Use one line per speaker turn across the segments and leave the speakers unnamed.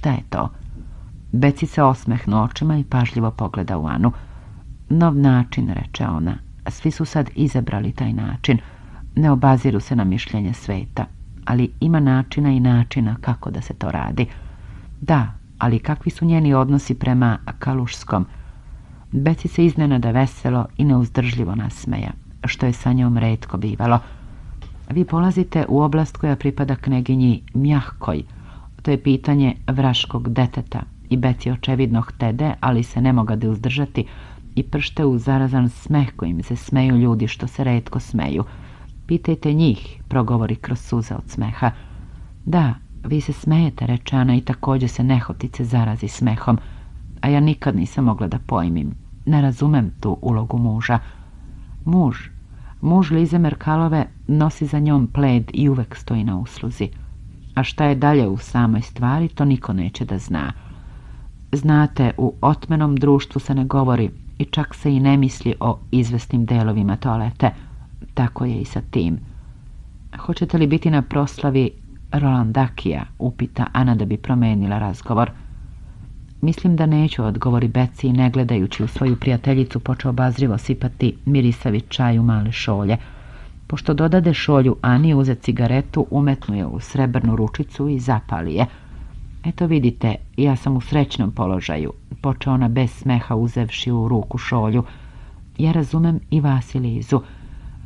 Šta je to? Beci se osmehnu očima i pažljivo pogleda u Anu. Nov način, reče ona. Svi su sad izabrali taj način. Ne obaziru se na mišljenje sveta, ali ima načina i načina kako da se to radi. Da, ali kakvi su njeni odnosi prema Kalušskom? Beci se iznenada veselo i neuzdržljivo nasmeja, što je sa njom redko bivalo. Vi polazite u oblast koja pripada kneginji Mjahkoj, to je pitanje vraškog deteta i Beci očevidnog htede, ali se ne da uzdržati i pršte u zarazan smeh kojim se smeju ljudi što se redko smeju. Pitajte njih, progovori kroz suze od smeha. Da, vi se smejete, reče Ana i također se nehotice zarazi smehom, a ja nikad nisam mogla da pojmim. Ne razumem tu ulogu muža. Muž, muž Lize Merkalove nosi za njom pled i uvek stoji na usluzi a šta je dalje u samoj stvari, to niko neće da zna. Znate, u otmenom društvu se ne govori i čak se i ne misli o izvesnim delovima toalete. Tako je i sa tim. Hoćete li biti na proslavi Rolandakija, upita Ana da bi promenila razgovor. Mislim da neću, odgovori Beci i ne gledajući u svoju prijateljicu počeo bazrivo sipati mirisavi čaj u male šolje. Pošto dodade šolju, Ani uze cigaretu, umetnuje u srebrnu ručicu i zapali je. Eto vidite, ja sam u srećnom položaju, poče ona bez smeha uzevši u ruku šolju. Ja razumem i vas i Lizu.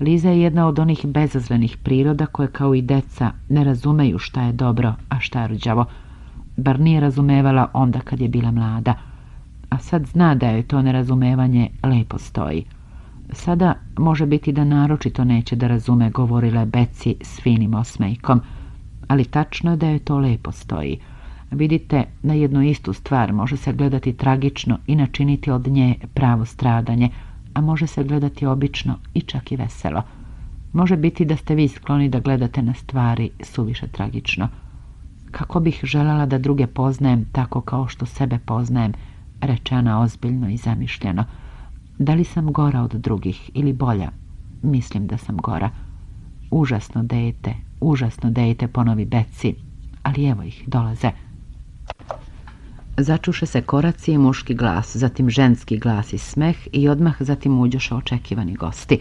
Liza je jedna od onih bezazlenih priroda koje kao i deca ne razumeju šta je dobro, a šta je rđavo. Bar nije razumevala onda kad je bila mlada. A sad zna da je to nerazumevanje lepo stoji. Sada može biti da naročito neće da razume, govorila je Beci s finim osmejkom. Ali tačno je da je to lepo stoji. Vidite, na jednu istu stvar može se gledati tragično i načiniti od nje pravo stradanje, a može se gledati obično i čak i veselo. Može biti da ste vi skloni da gledate na stvari suviše tragično. Kako bih željela da druge poznajem tako kao što sebe poznajem, rečena ozbiljno i zamišljeno. Da li sam gora od drugih ili bolja? Mislim da sam gora. Užasno dejte, užasno dejte ponovi Beci. Ali evo ih, dolaze. Začuše se koraci i muški glas, zatim ženski glas i smeh i odmah zatim uđoše očekivani gosti.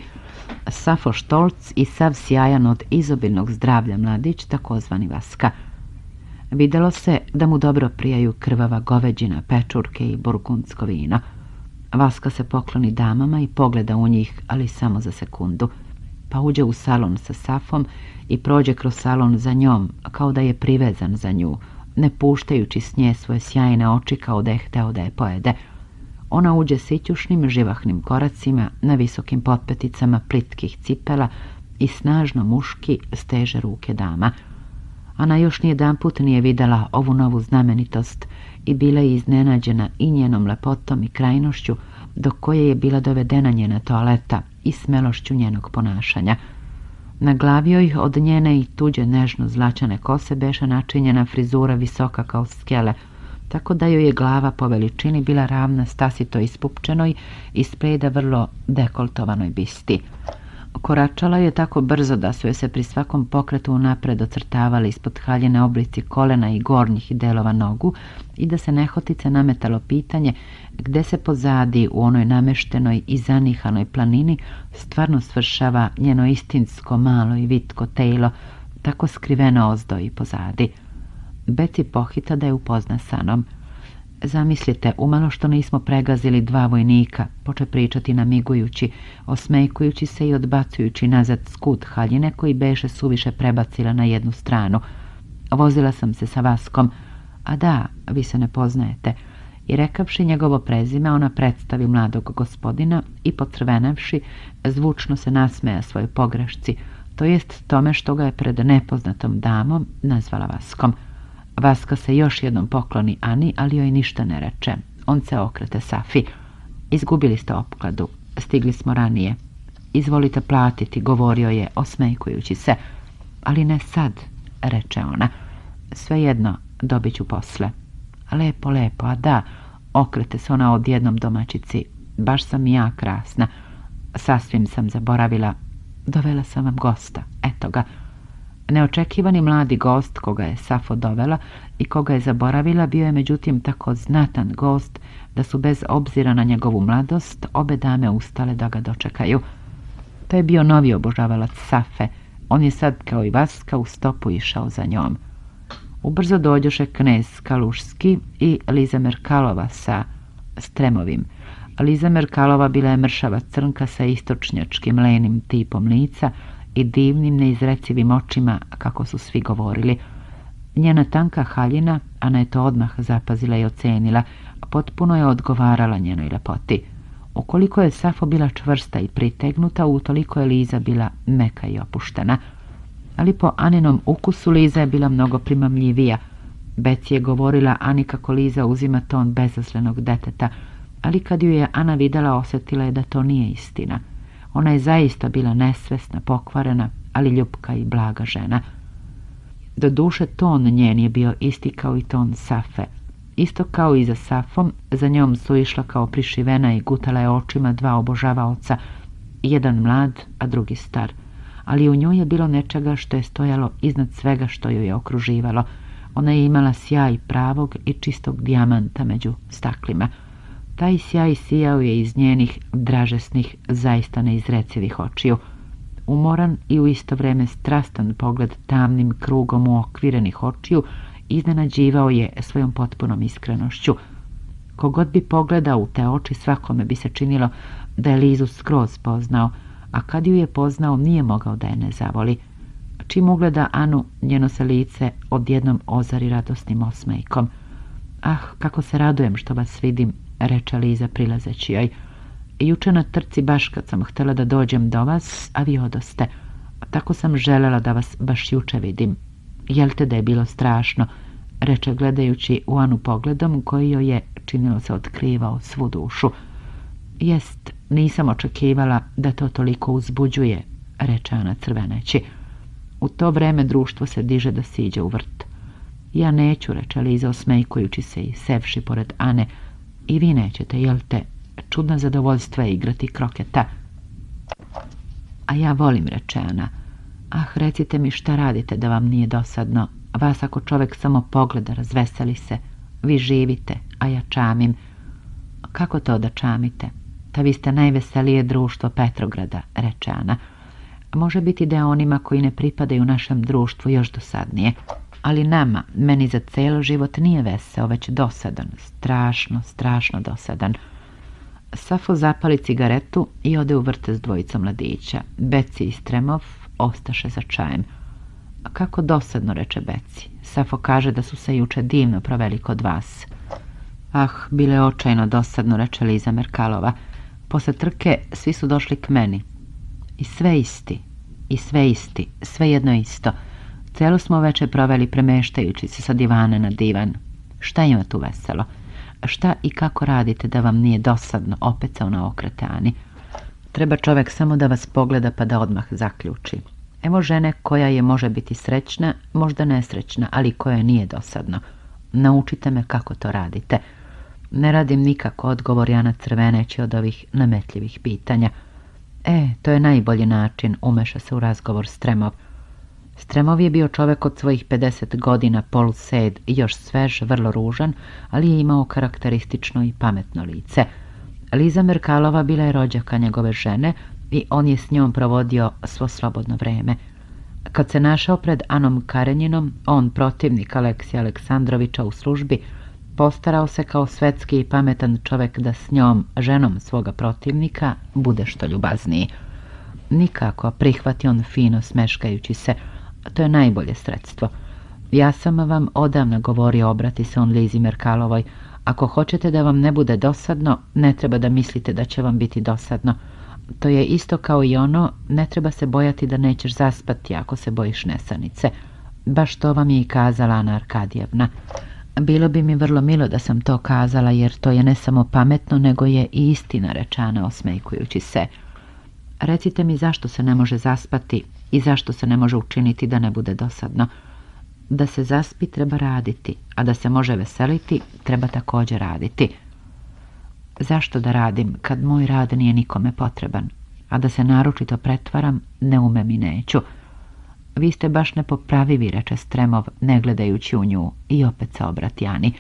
Safo Štolc i sav sjajan od izobilnog zdravlja mladić, takozvani Vaska. Vidjelo se da mu dobro prijaju krvava goveđina, pečurke i burkunsko vino – Vaska se pokloni damama i pogleda u njih, ali samo za sekundu. Pa uđe u salon sa Safom i prođe kroz salon za njom, kao da je privezan za nju, ne puštajući s nje svoje sjajne oči kao da je hteo da je pojede. Ona uđe sićušnim, živahnim koracima, na visokim potpeticama plitkih cipela i snažno muški steže ruke dama. Ana još nijedan put nije videla ovu novu znamenitost i bila je iznenađena i njenom lepotom i krajnošću do koje je bila dovedena njena toaleta i smelošću njenog ponašanja. Na glavi joj od njene i tuđe nežno zlačane kose beše načinjena frizura visoka kao skele, tako da joj je glava po veličini bila ravna stasito ispupčenoj i spreda vrlo dekoltovanoj bisti. Koračala je tako brzo da su joj se pri svakom pokretu unapred ocrtavali ispod haljene oblici kolena i gornjih delova nogu i da se nehotice nametalo pitanje gde se pozadi u onoj nameštenoj i zanihanoj planini stvarno svršava njeno istinsko malo i vitko telo, tako skriveno i pozadi. Beci pohita da je upozna sanom. Zamislite, umalo što nismo pregazili dva vojnika, poče pričati namigujući, osmejkujući se i odbacujući nazad skut haljine koji beše suviše prebacila na jednu stranu. Vozila sam se sa Vaskom, a da, vi se ne poznajete. I rekavši njegovo prezime, ona predstavi mladog gospodina i potrvenavši, zvučno se nasmeja svojoj pogrešci, to jest tome što ga je pred nepoznatom damom nazvala Vaskom. Vaska se još jednom pokloni Ani, ali joj ništa ne reče. On se okrete Safi. Izgubili ste opkladu. Stigli smo ranije. Izvolite platiti, govorio je, osmejkujući se. Ali ne sad, reče ona. Svejedno, dobit ću posle. Lepo, lepo, a da, okrete se ona odjednom domačici. Baš sam ja krasna. Sasvim sam zaboravila. Dovela sam vam gosta. Eto ga. Neočekivani mladi gost koga je Safo dovela i koga je zaboravila bio je međutim tako znatan gost da su bez obzira na njegovu mladost obe dame ustale da ga dočekaju. To je bio novi obožavalac Safe. On je sad kao i Vaska u stopu išao za njom. Ubrzo dođoše knez Kalušski i Liza Merkalova sa Stremovim. Liza Merkalova bila je mršava crnka sa istočnjačkim lenim tipom lica, i divnim neizrecivim očima, kako su svi govorili. Njena tanka haljina, Ana je to odmah zapazila i ocenila, potpuno je odgovarala njenoj lepoti. Ukoliko je Safo bila čvrsta i pritegnuta, utoliko je Liza bila meka i opuštena. Ali po Aninom ukusu Liza je bila mnogo primamljivija. Beci je govorila Ani kako Liza uzima ton bezaslenog deteta, ali kad ju je Ana videla, osjetila je da to nije istina. Ona je zaista bila nesvesna, pokvarena, ali ljubka i blaga žena. Do duše ton njen je bio isti kao i ton Safe. Isto kao i za Safom, za njom su išla kao prišivena i gutala je očima dva obožavaoca, jedan mlad, a drugi star. Ali u njoj je bilo nečega što je stojalo iznad svega što ju je okruživalo. Ona je imala sjaj pravog i čistog dijamanta među staklima taj sjaj sijao je iz njenih dražesnih, zaista neizrecivih očiju. Umoran i u isto vreme strastan pogled tamnim krugom okvirenih očiju iznenađivao je svojom potpunom iskrenošću. Kogod bi pogledao u te oči svakome bi se činilo da je Lizu skroz poznao, a kad ju je poznao nije mogao da je ne zavoli. Čim ugleda Anu, njeno se lice odjednom ozari radosnim osmejkom. Ah, kako se radujem što vas vidim, reče Liza prilazeći joj. Juče na trci baš kad sam htjela da dođem do vas, a vi odoste. Tako sam želela da vas baš juče vidim. Jel te da je bilo strašno? Reče gledajući u Anu pogledom koji joj je, činilo se, otkrivao svu dušu. Jest, nisam očekivala da to toliko uzbuđuje, reče Ana crveneći. U to vreme društvo se diže da siđe u vrt. Ja neću, reče Liza osmejkujući se i sevši pored Ane, i vi nećete, jel te? Čudno zadovoljstvo je igrati kroketa. A ja volim, reče Ana. Ah, recite mi šta radite da vam nije dosadno. Vas ako čovek samo pogleda, razveseli se. Vi živite, a ja čamim. Kako to da čamite? Ta vi ste najveselije društvo Petrograda, reče Ana. Može biti da onima koji ne pripadaju našem društvu još dosadnije ali nama, meni za celo život nije veseo, već dosadan, strašno, strašno dosadan. Safo zapali cigaretu i ode u vrte s dvojicom mladića. Beci i Stremov ostaše za čajem. Kako dosadno, reče Beci. Safo kaže da su se juče divno proveli kod vas. Ah, bile očajno dosadno, reče Liza Merkalova. Posle trke svi su došli k meni. I sve isti, i sve isti, sve jedno isto. Celo smo veče proveli premeštajući se sa divana na divan. Šta ima tu veselo? Šta i kako radite da vam nije dosadno opecao ono na okretani? Treba čovjek samo da vas pogleda pa da odmah zaključi. Evo žene koja je može biti srećna, možda nesrećna, ali koja nije dosadno. Naučite me kako to radite. Ne radim nikako odgovor Jana Crveneći od ovih nametljivih pitanja. E, to je najbolji način, umeša se u razgovor Stremov. Stremov je bio čovjek od svojih 50 godina, polused, još svež, vrlo ružan, ali je imao karakteristično i pametno lice. Liza Merkalova bila je rođaka njegove žene i on je s njom provodio svo slobodno vrijeme. Kad se našao pred Anom Karenjinom, on, protivnik Aleksija Aleksandrovića u službi, postarao se kao svetski i pametan čovjek da s njom, ženom svoga protivnika, bude što ljubazniji. Nikako prihvati on fino smeškajući se, to je najbolje sredstvo. Ja sam vam odavno govorio obrati se on Lizi Merkalovoj. Ako hoćete da vam ne bude dosadno, ne treba da mislite da će vam biti dosadno. To je isto kao i ono, ne treba se bojati da nećeš zaspati ako se bojiš nesanice. Baš to vam je i kazala Ana Arkadijevna. Bilo bi mi vrlo milo da sam to kazala, jer to je ne samo pametno, nego je i istina rečana osmejkujući se. Recite mi zašto se ne može zaspati, i zašto se ne može učiniti da ne bude dosadno. Da se zaspi treba raditi, a da se može veseliti treba također raditi. Zašto da radim kad moj rad nije nikome potreban, a da se naročito pretvaram ne umem i neću. Vi ste baš nepopravivi, reče Stremov, ne gledajući u nju i opet se obrati Ani.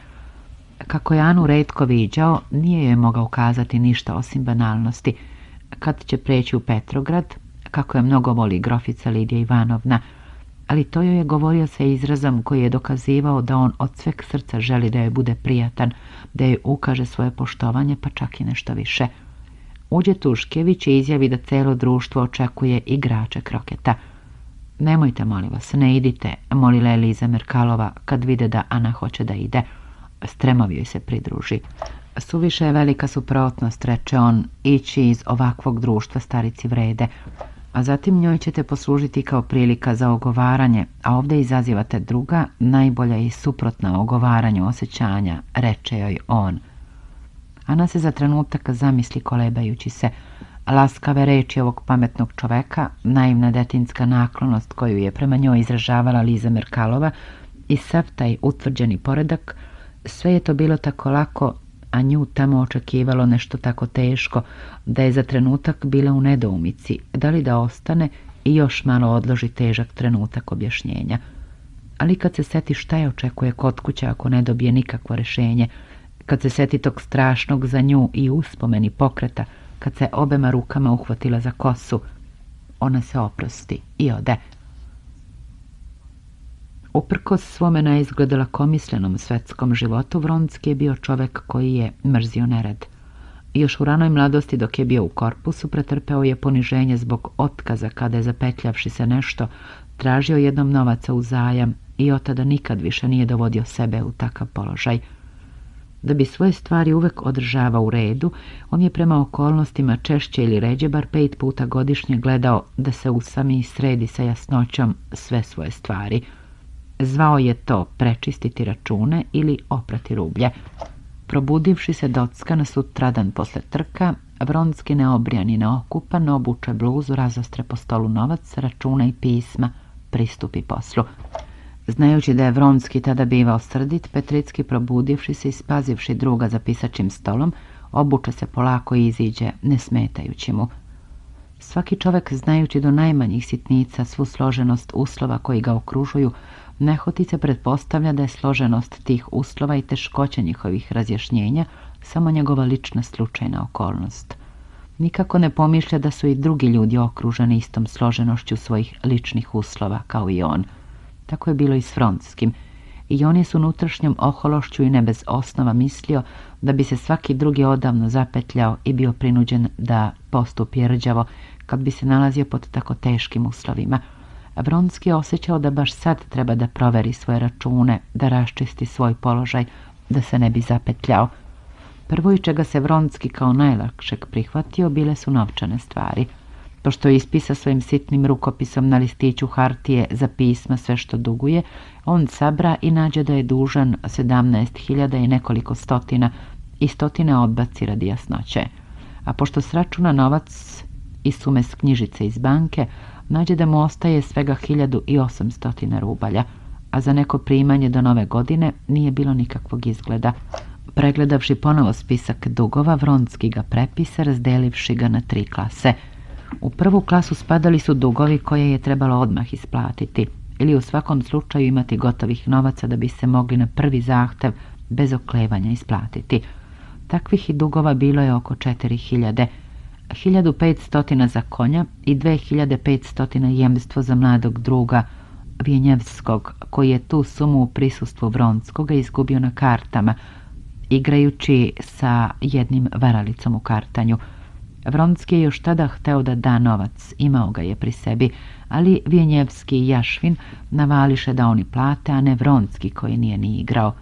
Kako je Anu redko viđao, nije joj mogao kazati ništa osim banalnosti. Kad će preći u Petrograd, kako je mnogo voli grofica Lidija Ivanovna, ali to joj je govorio sa izrazom koji je dokazivao da on od sveg srca želi da joj bude prijatan, da joj ukaže svoje poštovanje, pa čak i nešto više. Uđe Tuškević i izjavi da celo društvo očekuje igrače kroketa. Nemojte, molim vas, ne idite, molila je Liza Merkalova kad vide da Ana hoće da ide. Stremovio se pridruži. Suviše je velika suprotnost, reče on, ići iz ovakvog društva starici vrede a zatim njoj ćete poslužiti kao prilika za ogovaranje, a ovdje izazivate druga, najbolja i suprotna ogovaranju osjećanja, reče joj on. Ana se za trenutak zamisli kolebajući se. Laskave reči ovog pametnog čoveka, naivna detinska naklonost koju je prema njoj izražavala Liza Merkalova i sav taj utvrđeni poredak, sve je to bilo tako lako a nju tamo očekivalo nešto tako teško da je za trenutak bila u nedoumici, da li da ostane i još malo odloži težak trenutak objašnjenja. Ali kad se seti šta je očekuje kod kuće ako ne dobije nikakvo rješenje, kad se seti tog strašnog za nju i uspomeni pokreta, kad se obema rukama uhvatila za kosu, ona se oprosti i ode, Uprkos svome naizgledala komislenom svetskom životu, Vronski je bio čovek koji je mrzio nered. Još u ranoj mladosti dok je bio u korpusu pretrpeo je poniženje zbog otkaza kada je zapetljavši se nešto tražio jednom novaca u zajam i od tada nikad više nije dovodio sebe u takav položaj. Da bi svoje stvari uvek održavao u redu, on je prema okolnostima češće ili ređe bar pet puta godišnje gledao da se usami i sredi sa jasnoćom sve svoje stvari – Zvao je to prečistiti račune ili oprati rublje. Probudivši se na sutradan posle trka, Vronski neobrijan i neokupan obuče bluzu, razostre po stolu novac, računa i pisma, pristupi poslu. Znajući da je Vronski tada bivao srdit, Petricki probudivši se i spazivši druga za pisačim stolom, obuče se polako i iziđe, ne smetajući mu. Svaki čovek, znajući do najmanjih sitnica svu složenost uslova koji ga okružuju, Nehotice pretpostavlja da je složenost tih uslova i teškoća njihovih razjašnjenja samo njegova lična slučajna okolnost. Nikako ne pomišlja da su i drugi ljudi okruženi istom složenošću svojih ličnih uslova kao i on. Tako je bilo i s Fronskim. I on je s unutrašnjom ohološću i ne bez osnova mislio da bi se svaki drugi odavno zapetljao i bio prinuđen da postupi rđavo kad bi se nalazio pod tako teškim uslovima – Vronski je osjećao da baš sad treba da proveri svoje račune, da raščisti svoj položaj, da se ne bi zapetljao. Prvo i čega se Vronski kao najlakšeg prihvatio bile su novčane stvari. Pošto je ispisa svojim sitnim rukopisom na listiću hartije za pisma sve što duguje, on sabra i nađe da je dužan 17.000 i nekoliko stotina i stotine odbaci radi jasnoće. A pošto sračuna novac i sume s knjižice iz banke, nađe da mu ostaje svega 1800 rubalja, a za neko primanje do nove godine nije bilo nikakvog izgleda. Pregledavši ponovo spisak dugova, Vronski ga prepisa, razdelivši ga na tri klase. U prvu klasu spadali su dugovi koje je trebalo odmah isplatiti ili u svakom slučaju imati gotovih novaca da bi se mogli na prvi zahtev bez oklevanja isplatiti. Takvih i dugova bilo je oko 4000, 1500 za konja i 2500 jemstvo za mladog druga Vjenjevskog, koji je tu sumu u prisustvu vronskog izgubio na kartama, igrajući sa jednim varalicom u kartanju. Vronski je još tada hteo da da novac, imao ga je pri sebi, ali Vjenjevski i Jašvin navališe da oni plate, a ne Vronski koji nije ni igrao.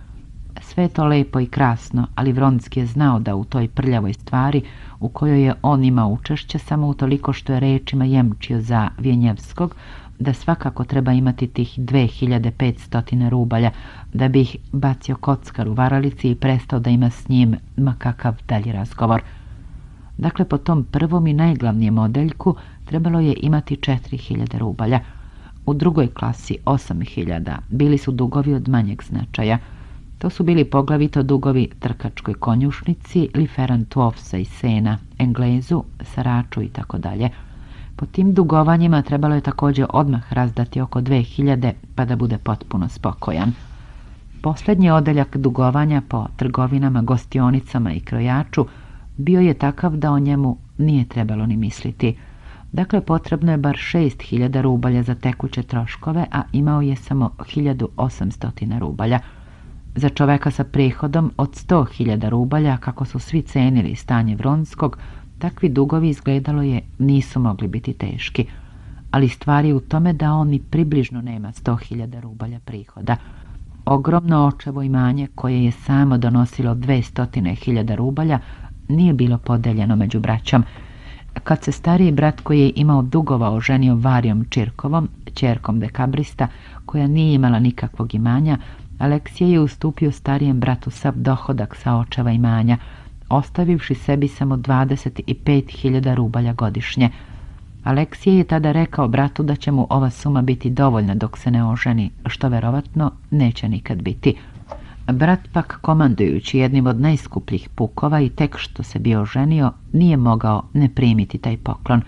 Sve je to lepo i krasno, ali Vronski je znao da u toj prljavoj stvari u kojoj je on imao učešće samo u toliko što je rečima jemčio za Vjenjevskog, da svakako treba imati tih 2500 rubalja, da bi ih bacio kockar u varalici i prestao da ima s njim makakav dalji razgovor. Dakle, po tom prvom i najglavnijem modeljku trebalo je imati 4000 rubalja. U drugoj klasi 8000 bili su dugovi od manjeg značaja – to su bili poglavito dugovi trkačkoj konjušnici, liferan ofsa i Sena, Englezu, Saraču i tako dalje. Po tim dugovanjima trebalo je također odmah razdati oko 2000 pa da bude potpuno spokojan. Posljednji odeljak dugovanja po trgovinama, gostionicama i krojaču bio je takav da o njemu nije trebalo ni misliti. Dakle, potrebno je bar 6000 rubalja za tekuće troškove, a imao je samo 1800 rubalja. Za čoveka sa prihodom od 100.000 rubalja, kako su svi cenili stanje Vronskog, takvi dugovi izgledalo je nisu mogli biti teški. Ali stvar je u tome da on ni približno nema 100.000 rubalja prihoda. Ogromno očevo imanje koje je samo donosilo 200.000 rubalja nije bilo podeljeno među braćom. Kad se stariji brat koji je imao dugova oženio Varijom Čirkovom, čerkom dekabrista, koja nije imala nikakvog imanja, Aleksije je ustupio starijem bratu sav dohodak sa očeva imanja, ostavivši sebi samo 25.000 rubalja godišnje. Aleksije je tada rekao bratu da će mu ova suma biti dovoljna dok se ne oženi, što verovatno neće nikad biti. Brat pak komandujući jednim od najskupljih pukova i tek što se bio ženio, nije mogao ne primiti taj poklon.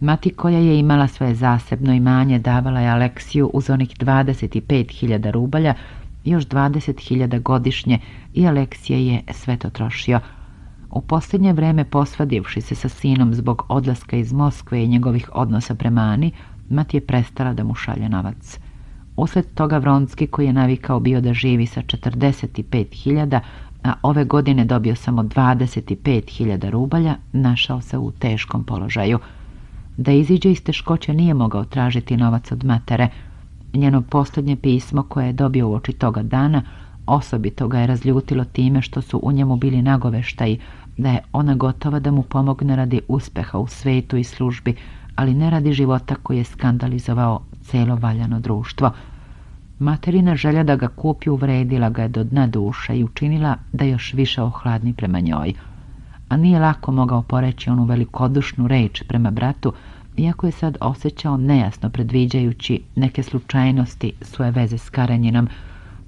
Mati koja je imala svoje zasebno imanje davala je Aleksiju uz onih 25.000 rubalja još 20.000 godišnje i Aleksije je sve to trošio. U posljednje vreme posvadivši se sa sinom zbog odlaska iz Moskve i njegovih odnosa prema Ani, Mat je prestala da mu šalje novac. Usled toga Vronski koji je navikao bio da živi sa 45.000, a ove godine dobio samo 25.000 rubalja, našao se u teškom položaju. Da iziđe iz teškoće nije mogao tražiti novac od matere, Njeno posljednje pismo koje je dobio u oči toga dana osobito ga je razljutilo time što su u njemu bili nagoveštaji da je ona gotova da mu pomogne radi uspeha u svetu i službi, ali ne radi života koji je skandalizovao celo valjano društvo. Materina želja da ga kupi uvredila ga je do dna duša i učinila da još više ohladni prema njoj. A nije lako mogao poreći onu velikodušnu reč prema bratu iako je sad osjećao nejasno predviđajući neke slučajnosti svoje veze s Karanjinom,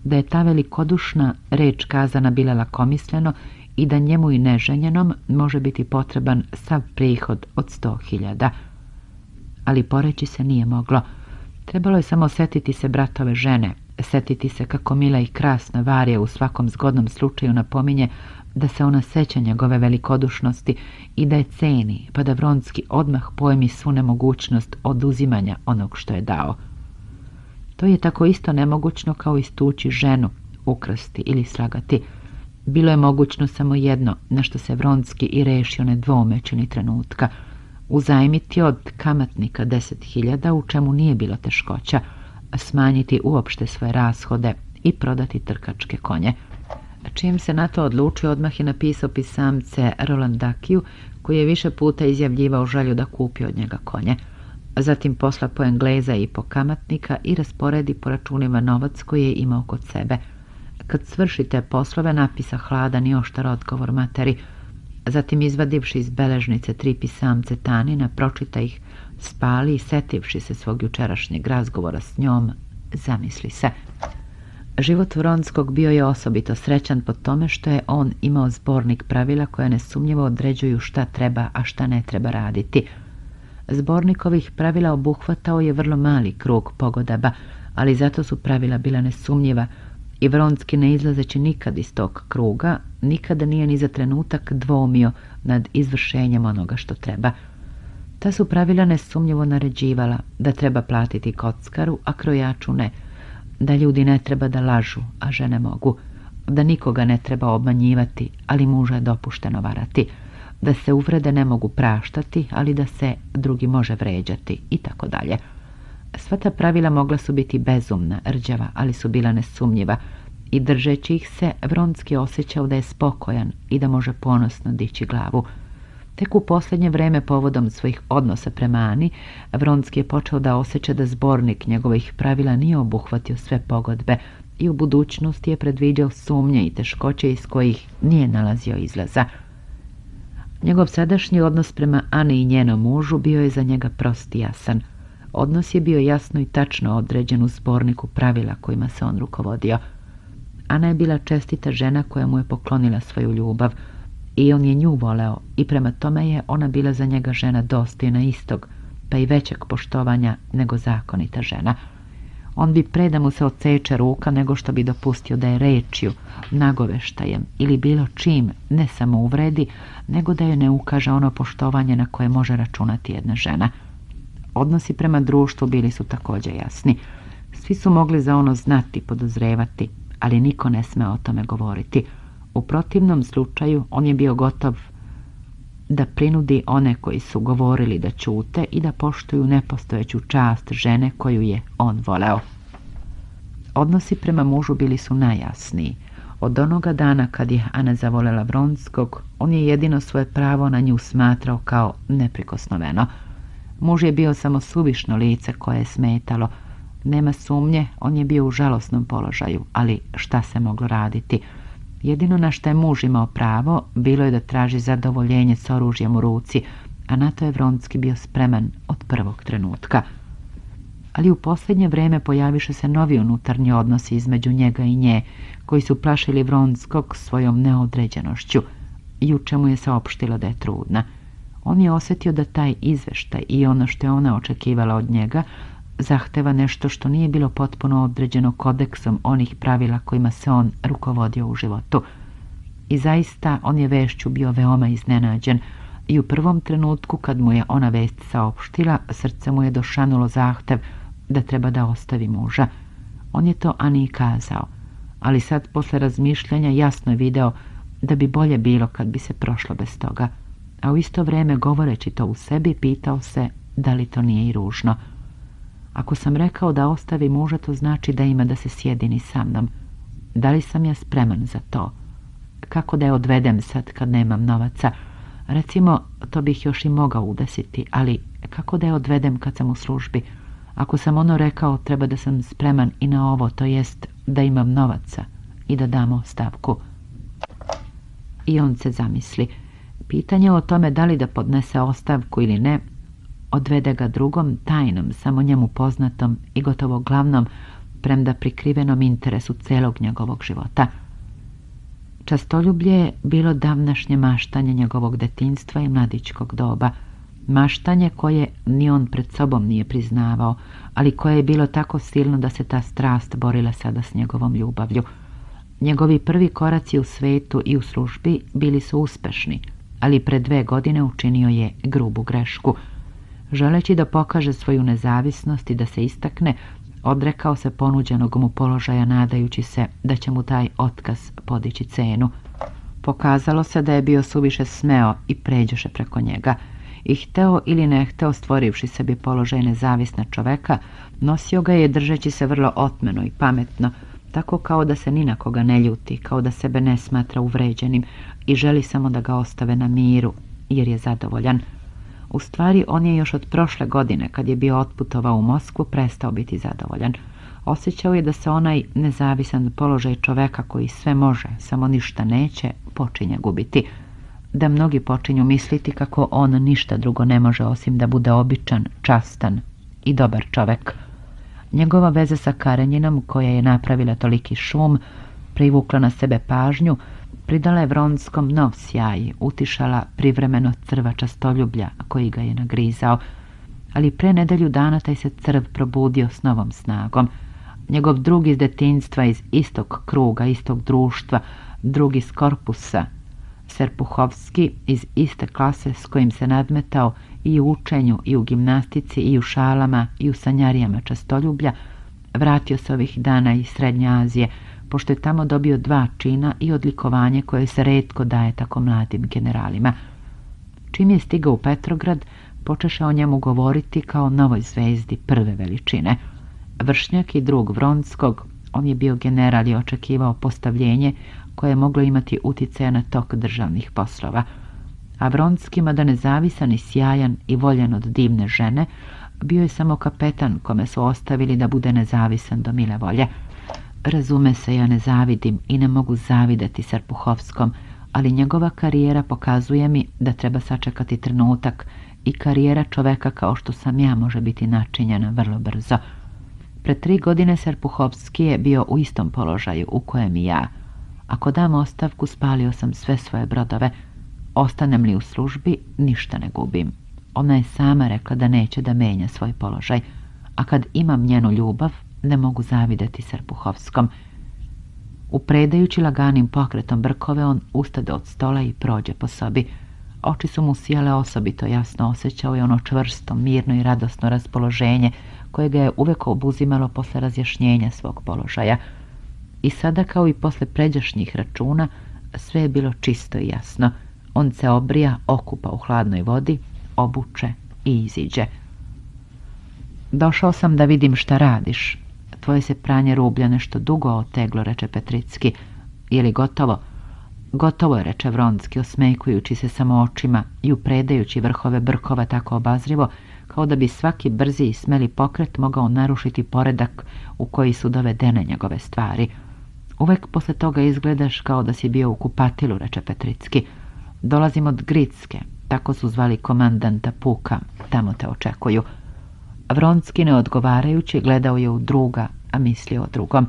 da je ta velikodušna reč kazana bila lakomisleno i da njemu i neženjenom može biti potreban sav prihod od sto hiljada. Ali poreći se nije moglo. Trebalo je samo setiti se bratove žene, setiti se kako mila i krasna Varija u svakom zgodnom slučaju napominje da se ona seća njegove velikodušnosti i da je ceni, pa da Vronski odmah pojmi svu nemogućnost oduzimanja onog što je dao. To je tako isto nemogućno kao istući ženu, ukrasti ili slagati. Bilo je mogućno samo jedno, na što se Vronski i rešio ne čini trenutka. Uzajmiti od kamatnika deset hiljada, u čemu nije bilo teškoća, smanjiti uopšte svoje rashode i prodati trkačke konje. Čim se na to odlučio, odmah je napisao pisamce Roland Dakiju, koji je više puta izjavljivao želju da kupi od njega konje. Zatim posla po Engleza i po kamatnika i rasporedi po računima novac koji je imao kod sebe. Kad svršite poslove, napisa hladan i oštar odgovor materi. Zatim izvadivši iz beležnice tri pisamce Tanina, pročita ih, spali i setivši se svog jučerašnjeg razgovora s njom, zamisli se. Život Vronskog bio je osobito srećan po tome što je on imao zbornik pravila koja nesumnjivo određuju šta treba, a šta ne treba raditi. Zbornikovih pravila obuhvatao je vrlo mali krug pogodaba, ali zato su pravila bila nesumnjiva i Vronski ne izlazeći nikad iz tog kruga, nikada nije ni za trenutak dvomio nad izvršenjem onoga što treba. Ta su pravila nesumnjivo naređivala da treba platiti kockaru, a krojaču ne – da ljudi ne treba da lažu, a žene mogu, da nikoga ne treba obmanjivati, ali muža je dopušteno varati, da se uvrede ne mogu praštati, ali da se drugi može vređati i tako dalje. Sva ta pravila mogla su biti bezumna, rđava, ali su bila nesumnjiva i držeći ih se, Vronski osjećao da je spokojan i da može ponosno dići glavu. Tek u posljednje vreme povodom svojih odnosa prema Ani, Vronski je počeo da osjeća da zbornik njegovih pravila nije obuhvatio sve pogodbe i u budućnosti je predviđao sumnje i teškoće iz kojih nije nalazio izlaza. Njegov sadašnji odnos prema Ani i njenom mužu bio je za njega prost i jasan. Odnos je bio jasno i tačno određen u zborniku pravila kojima se on rukovodio. Ana je bila čestita žena koja mu je poklonila svoju ljubav – i on je nju voleo i prema tome je ona bila za njega žena dostojna istog, pa i većeg poštovanja nego zakonita žena. On bi preda mu se oceče ruka nego što bi dopustio da je rečju, nagoveštajem ili bilo čim ne samo uvredi, nego da joj ne ukaže ono poštovanje na koje može računati jedna žena. Odnosi prema društvu bili su također jasni. Svi su mogli za ono znati, podozrevati, ali niko ne sme o tome govoriti. U protivnom slučaju on je bio gotov da prinudi one koji su govorili da ćute i da poštuju nepostojeću čast žene koju je on voleo. Odnosi prema mužu bili su najjasniji. Od onoga dana kad je Ana zavolela Vronskog, on je jedino svoje pravo na nju smatrao kao neprikosnoveno. Muž je bio samo suvišno lice koje je smetalo. Nema sumnje, on je bio u žalosnom položaju, ali šta se moglo raditi? Jedino na što je muž imao pravo bilo je da traži zadovoljenje s oružjem u ruci, a na to je Vronski bio spreman od prvog trenutka. Ali u posljednje vrijeme pojaviše se novi unutarnji odnosi između njega i nje, koji su plašili Vronskog svojom neodređenošću i u čemu je saopštila da je trudna. On je osjetio da taj izveštaj i ono što je ona očekivala od njega zahteva nešto što nije bilo potpuno određeno kodeksom onih pravila kojima se on rukovodio u životu. I zaista on je vešću bio veoma iznenađen i u prvom trenutku kad mu je ona vest saopštila, srce mu je došanulo zahtev da treba da ostavi muža. On je to Ani i kazao, ali sad posle razmišljanja jasno je video da bi bolje bilo kad bi se prošlo bez toga. A u isto vrijeme govoreći to u sebi pitao se da li to nije i ružno. Ako sam rekao da ostavi muža, to znači da ima da se sjedini sa mnom. Da li sam ja spreman za to? Kako da je odvedem sad kad nemam novaca? Recimo, to bih još i mogao udesiti, ali kako da je odvedem kad sam u službi? Ako sam ono rekao, treba da sam spreman i na ovo, to jest da imam novaca i da damo stavku. I on se zamisli. Pitanje o tome da li da podnese ostavku ili ne, odvede ga drugom tajnom, samo njemu poznatom i gotovo glavnom, premda prikrivenom interesu celog njegovog života. Častoljublje je bilo davnašnje maštanje njegovog detinstva i mladičkog doba, maštanje koje ni on pred sobom nije priznavao, ali koje je bilo tako silno da se ta strast borila sada s njegovom ljubavlju. Njegovi prvi koraci u svetu i u službi bili su uspešni, ali pred dve godine učinio je grubu grešku – Želeći da pokaže svoju nezavisnost i da se istakne, odrekao se ponuđenog mu položaja nadajući se da će mu taj otkaz podići cenu. Pokazalo se da je bio suviše smeo i pređoše preko njega i hteo ili ne hteo stvorivši sebi položaj nezavisna čoveka, nosio ga je držeći se vrlo otmeno i pametno, tako kao da se ni na koga ne ljuti, kao da sebe ne smatra uvređenim i želi samo da ga ostave na miru, jer je zadovoljan. U stvari, on je još od prošle godine, kad je bio otputovao u Moskvu, prestao biti zadovoljan. Osjećao je da se onaj nezavisan položaj čoveka koji sve može, samo ništa neće, počinje gubiti. Da mnogi počinju misliti kako on ništa drugo ne može osim da bude običan, častan i dobar čovek. Njegova veza sa Karenjinom, koja je napravila toliki šum, privukla na sebe pažnju, pridala je vronskom nov sjaj, utišala privremeno crva častoljublja koji ga je nagrizao, ali pre nedelju dana taj se crv probudio s novom snagom. Njegov drug iz detinstva, iz istog kruga, istog društva, drugi iz korpusa, Serpuhovski iz iste klase s kojim se nadmetao i u učenju, i u gimnastici, i u šalama, i u sanjarijama častoljublja, vratio se ovih dana iz Srednje Azije – pošto je tamo dobio dva čina i odlikovanje koje se redko daje tako mladim generalima. Čim je stigao u Petrograd, počeše o njemu govoriti kao novoj zvezdi prve veličine. Vršnjak i drug Vronskog, on je bio general i očekivao postavljenje koje je moglo imati utjecaja na tok državnih poslova. A Vronski, mada nezavisan i sjajan i voljen od divne žene, bio je samo kapetan kome su ostavili da bude nezavisan do mile volje. Razume se, ja ne zavidim i ne mogu zavidati Serpuhovskom, ali njegova karijera pokazuje mi da treba sačekati trenutak i karijera čoveka kao što sam ja može biti načinjena vrlo brzo. Pre tri godine Serpuhovski je bio u istom položaju u kojem i ja. Ako dam ostavku, spalio sam sve svoje brodove. Ostanem li u službi, ništa ne gubim. Ona je sama rekla da neće da menja svoj položaj, a kad imam njenu ljubav, ne mogu zavidati Srpuhovskom. Upredajući laganim pokretom brkove, on ustade od stola i prođe po sobi. Oči su mu sjele osobito, jasno osjećao je ono čvrsto, mirno i radosno raspoloženje koje ga je uvijek obuzimalo posle razjašnjenja svog položaja. I sada kao i posle pređašnjih računa sve je bilo čisto i jasno. On se obrija, okupa u hladnoj vodi, obuče i iziđe. Došao sam da vidim šta radiš, Tvoje se pranje rublja nešto dugo oteglo, reče Petricki. ili gotovo? Gotovo je, reče Vronski, osmejkujući se samo očima i upredajući vrhove brkova tako obazrivo, kao da bi svaki brzi i smeli pokret mogao narušiti poredak u koji su dovedene njegove stvari. Uvek posle toga izgledaš kao da si bio u kupatilu, reče Petricki. Dolazim od Gritske, tako su zvali komandanta Puka, tamo te očekuju. Vronski neodgovarajući gledao je u druga, a mislio o drugom.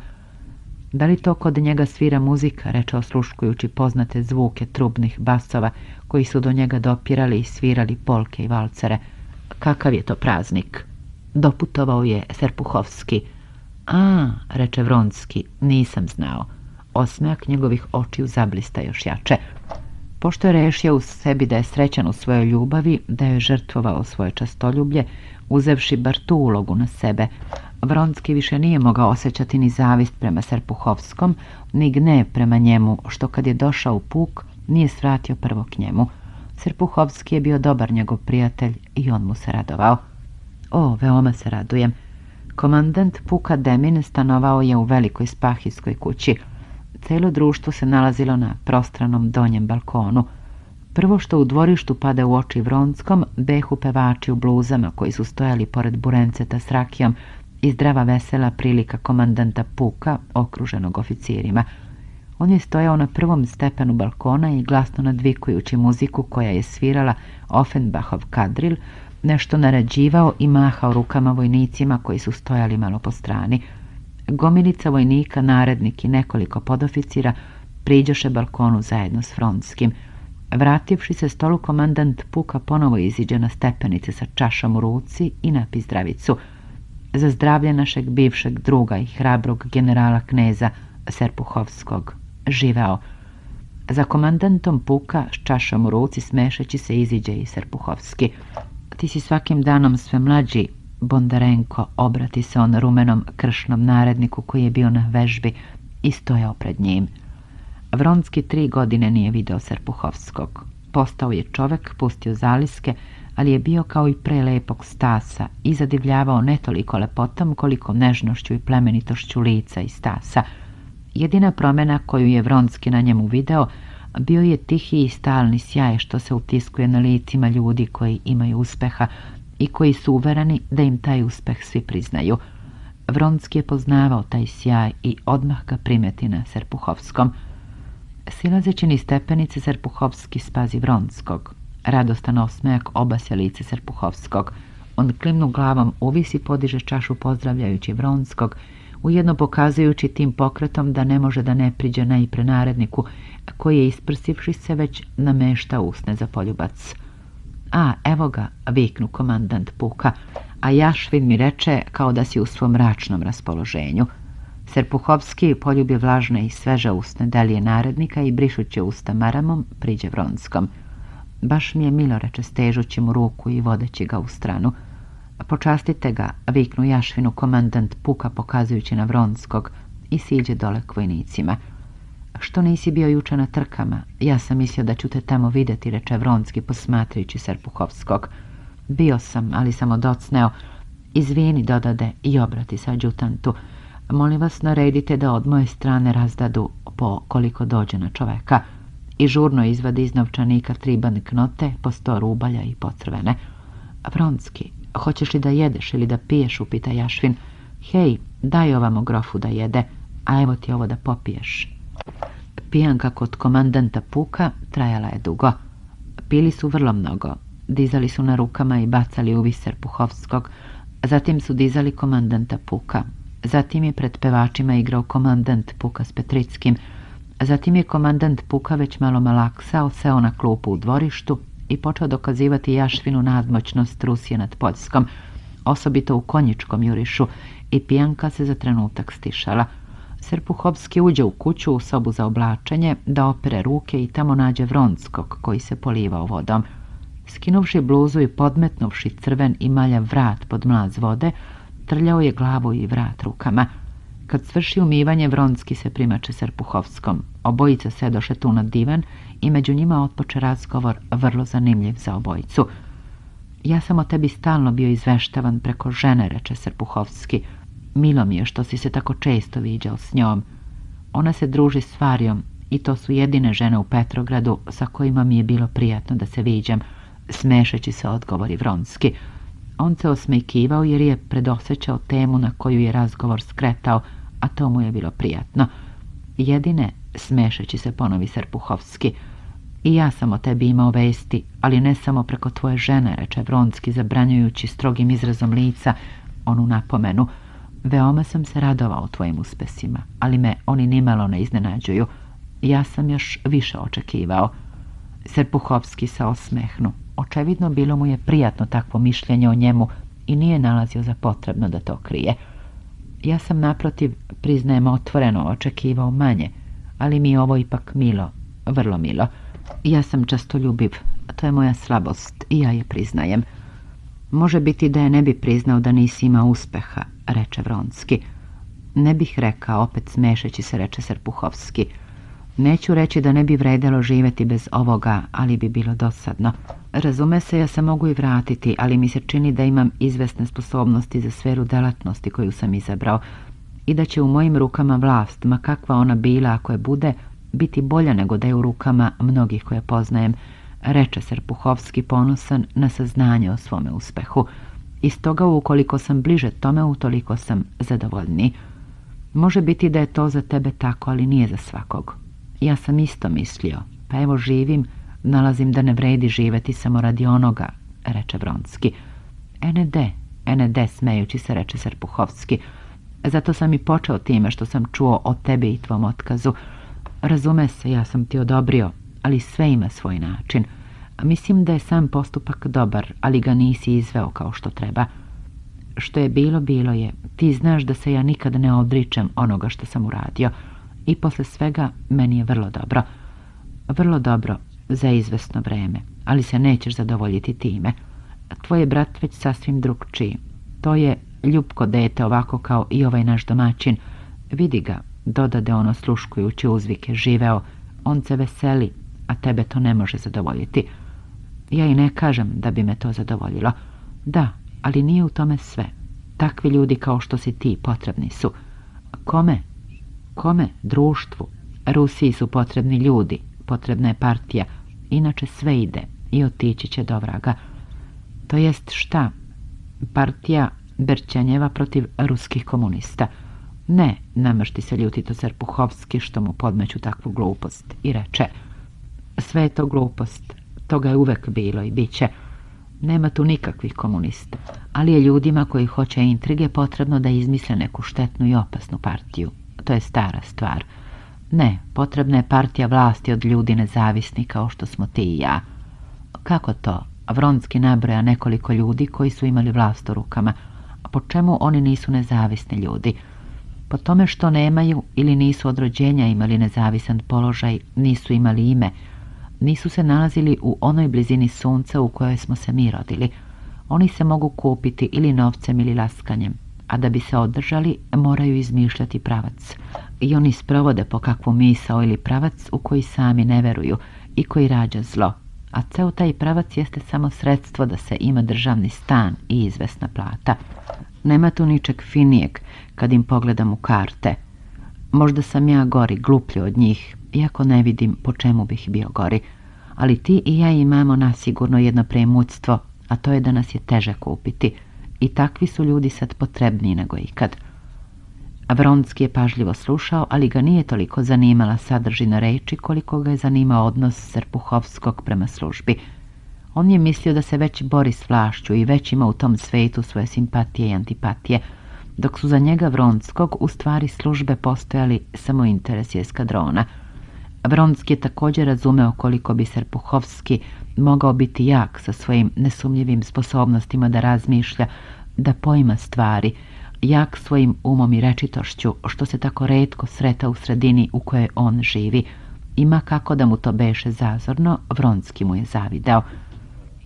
Da li to kod njega svira muzika, reče osluškujući poznate zvuke trubnih basova koji su do njega dopirali i svirali polke i valcere. Kakav je to praznik? Doputovao je Serpuhovski. A, reče Vronski, nisam znao. Osmejak njegovih očiju zablista još jače. Pošto je rešio u sebi da je srećan u svojoj ljubavi, da je žrtvovao svoje častoljublje, uzevši bar tu ulogu na sebe, Vronski više nije mogao osjećati ni zavist prema Serpuhovskom, ni gnev prema njemu, što kad je došao u puk, nije svratio prvo k njemu. Serpuhovski je bio dobar njegov prijatelj i on mu se radovao. O, veoma se radujem. Komandant Puka Demin stanovao je u velikoj spahijskoj kući, Celo društvo se nalazilo na prostranom donjem balkonu. Prvo što u dvorištu pada u oči Vronskom, behu pevači u bluzama koji su stojali pored Burenceta s rakijom i zdrava vesela prilika komandanta Puka, okruženog oficirima. On je stojao na prvom stepenu balkona i glasno nadvikujući muziku koja je svirala Offenbachov kadril, nešto narađivao i mahao rukama vojnicima koji su stojali malo po strani – Gomilica vojnika, narednik i nekoliko podoficira priđoše balkonu zajedno s Fronskim. Vrativši se stolu, komandant Puka ponovo iziđe na stepenice sa čašom u ruci i napi zdravicu. Za zdravlje našeg bivšeg druga i hrabrog generala kneza Serpuhovskog. Živeo. Za komandantom Puka s čašom u ruci smešeći se iziđe i Serpuhovski. Ti si svakim danom sve mlađi, Bondarenko, obrati se on rumenom kršnom naredniku koji je bio na vežbi i stojao pred njim. Vronski tri godine nije video Serpuhovskog. Postao je čovek, pustio zaliske, ali je bio kao i prelepog stasa i zadivljavao ne toliko lepotom koliko nežnošću i plemenitošću lica i stasa. Jedina promjena koju je Vronski na njemu video bio je tihi i stalni sjaj što se utiskuje na licima ljudi koji imaju uspeha, i koji su uvereni da im taj uspeh svi priznaju. Vronski je poznavao taj sjaj i odmah ga primeti na Serpuhovskom. Silazeći ni stepenice Serpuhovski spazi Vronskog. Radostan osmejak obasja lice Serpuhovskog. On klimnu glavom uvisi podiže čašu pozdravljajući Vronskog, ujedno pokazujući tim pokretom da ne može da ne priđe prenaredniku, koji je isprsivši se već namešta usne za poljubac. A, evo ga, viknu komandant Puka, a Jašvin mi reče kao da si u svom mračnom raspoloženju. Serpuhovski poljubi vlažne i sveže usne delije narednika i brišući usta maramom priđe Vronskom. Baš mi je milo reče stežući mu ruku i vodeći ga u stranu. Počastite ga, viknu Jašvinu komandant Puka pokazujući na Vronskog i siđe dole k vojnicima. Što nisi bio juče na trkama? Ja sam mislio da ću te tamo vidjeti, reče Vronski posmatrijući Serpuhovskog. Bio sam, ali sam odocneo. Izvini, dodade, i obrati sa adjutantu. Molim vas, naredite da od moje strane razdadu po koliko dođe na čoveka. I žurno izvadi iz novčanika tri banknote, po sto rubalja i pocrvene. Vronski, hoćeš li da jedeš ili da piješ, upita Jašvin. Hej, daj ovamo grofu da jede, a evo ti ovo da popiješ Pijanka kod komandanta Puka trajala je dugo. Pili su vrlo mnogo. Dizali su na rukama i bacali u viser Puhovskog. Zatim su dizali komandanta Puka. Zatim je pred pevačima igrao komandant Puka s Petrickim. Zatim je komandant Puka već malo malaksao, seo na klupu u dvorištu i počeo dokazivati jašvinu nadmoćnost Rusije nad Poljskom, osobito u konjičkom jurišu, i pijanka se za trenutak stišala. Srpuhovski uđe u kuću u sobu za oblačenje, da opere ruke i tamo nađe Vronskog koji se polivao vodom. Skinuvši bluzu i podmetnuvši crven i malja vrat pod mlaz vode, trljao je glavu i vrat rukama. Kad svrši umivanje, Vronski se primače Serpuhovskom. Obojica sedoše tu na divan i među njima otpoče razgovor vrlo zanimljiv za obojicu. Ja sam o tebi stalno bio izveštavan preko žene, reče Srpuhovski. Milo mi je što si se tako često viđao s njom. Ona se druži s Farijom i to su jedine žene u Petrogradu sa kojima mi je bilo prijatno da se viđam, smešeći se odgovori Vronski. On se osmejkivao jer je predosećao temu na koju je razgovor skretao, a to mu je bilo prijatno. Jedine, smešeći se ponovi Serpuhovski. I ja sam o tebi imao vesti, ali ne samo preko tvoje žene, reče Vronski, zabranjujući strogim izrazom lica onu napomenu – Veoma sam se radovao tvojim uspesima, ali me oni nimalo ne iznenađuju. Ja sam još više očekivao. Serpuhovski se osmehnu. Očevidno bilo mu je prijatno takvo mišljenje o njemu i nije nalazio za potrebno da to krije. Ja sam naprotiv, priznajem otvoreno, očekivao manje, ali mi je ovo ipak milo, vrlo milo. Ja sam častoljubiv, ljubiv, to je moja slabost i ja je priznajem. Može biti da je ne bi priznao da nisi imao uspeha, reče Vronski. Ne bih rekao, opet smešeći se, reče Srpuhovski. Neću reći da ne bi vredelo živjeti bez ovoga, ali bi bilo dosadno. Razume se, ja se mogu i vratiti, ali mi se čini da imam izvesne sposobnosti za sferu delatnosti koju sam izabrao i da će u mojim rukama vlast, ma kakva ona bila ako je bude, biti bolja nego da je u rukama mnogih koje poznajem, reče Serpuhovski ponosan na saznanje o svome uspehu. I stoga ukoliko sam bliže tome, utoliko sam zadovoljni. Može biti da je to za tebe tako, ali nije za svakog. Ja sam isto mislio, pa evo živim, nalazim da ne vredi živeti samo radi onoga, reče Vronski. ND, de, smejući se, reče Serpuhovski. Zato sam i počeo time što sam čuo o tebi i tvom otkazu. Razume se, ja sam ti odobrio, ali sve ima svoj način. Mislim da je sam postupak dobar, ali ga nisi izveo kao što treba. Što je bilo, bilo je. Ti znaš da se ja nikad ne odričem onoga što sam uradio. I posle svega, meni je vrlo dobro. Vrlo dobro za izvesno vreme, ali se nećeš zadovoljiti time. Tvoj je brat već sasvim drugčiji. To je ljubko dete ovako kao i ovaj naš domaćin. Vidi ga, dodade ono sluškujući uzvike, živeo. On se veseli, a tebe to ne može zadovoljiti. Ja i ne kažem da bi me to zadovoljilo. Da, ali nije u tome sve. Takvi ljudi kao što si ti potrebni su. Kome? Kome? Društvu. Rusiji su potrebni ljudi, potrebna je partija. Inače sve ide i otići će do vraga. To jest šta? Partija Berćanjeva protiv ruskih komunista. Ne, namršti se ljutito Serpuhovski što mu podmeću takvu glupost i reče... Sve je to glupost. Toga je uvek bilo i bit će. Nema tu nikakvih komunista, ali je ljudima koji hoće intrige potrebno da izmisle neku štetnu i opasnu partiju. To je stara stvar. Ne, potrebna je partija vlasti od ljudi nezavisni kao što smo ti i ja. Kako to? Vronski nabroja nekoliko ljudi koji su imali vlast u rukama. A po čemu oni nisu nezavisni ljudi? Po tome što nemaju ili nisu od rođenja imali nezavisan položaj, nisu imali ime, nisu se nalazili u onoj blizini sunca u kojoj smo se mi rodili. Oni se mogu kupiti ili novcem ili laskanjem, a da bi se održali moraju izmišljati pravac. I oni sprovode po kakvu misao ili pravac u koji sami ne veruju i koji rađa zlo. A ceo taj pravac jeste samo sredstvo da se ima državni stan i izvesna plata. Nema tu ničeg finijeg kad im pogledam u karte. Možda sam ja gori, gluplji od njih, iako ne vidim po čemu bih bio gori. Ali ti i ja imamo nasigurno jedno premućstvo, a to je da nas je teže kupiti. I takvi su ljudi sad potrebni nego ikad. Vronski je pažljivo slušao, ali ga nije toliko zanimala sadržina reči koliko ga je zanimao odnos Serpuhovskog prema službi. On je mislio da se već bori s vlašću i već ima u tom svetu svoje simpatije i antipatije, dok su za njega Vronskog u stvari službe postojali samo interes eskadrona – Vronski je također razumeo koliko bi Serpuhovski mogao biti jak sa svojim nesumljivim sposobnostima da razmišlja, da poima stvari, jak svojim umom i rečitošću, što se tako redko sreta u sredini u kojoj on živi. Ima kako da mu to beše zazorno, Vronski mu je zavidao.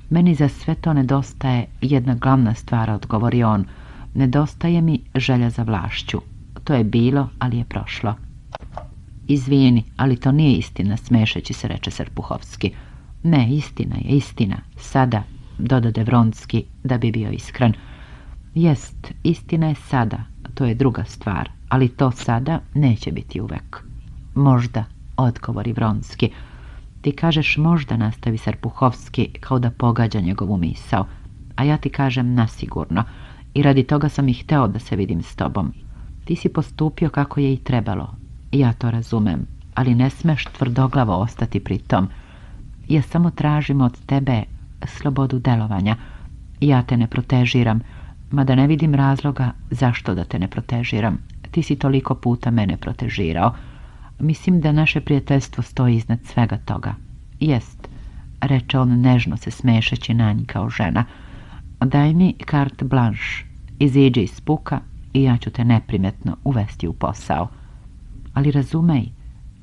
Meni za sve to nedostaje jedna glavna stvar, odgovori on. Nedostaje mi želja za vlašću. To je bilo, ali je prošlo. Izvijeni, ali to nije istina, smešeći se reče Serpuhovski. Ne, istina je, istina. Sada, dodade Vronski, da bi bio iskren. Jest, istina je sada, to je druga stvar, ali to sada neće biti uvek. Možda, odgovori Vronski. Ti kažeš možda, nastavi Serpuhovski, kao da pogađa njegovu misao. A ja ti kažem nasigurno. I radi toga sam i hteo da se vidim s tobom. Ti si postupio kako je i trebalo, ja to razumem, ali ne smeš tvrdoglavo ostati pri tom. Ja samo tražim od tebe slobodu delovanja. Ja te ne protežiram, mada ne vidim razloga zašto da te ne protežiram. Ti si toliko puta mene protežirao. Mislim da naše prijateljstvo stoji iznad svega toga. Jest, reče on nežno se smešeći na njih kao žena. Daj mi carte blanš, iziđi iz puka i ja ću te neprimetno uvesti u posao ali razumej,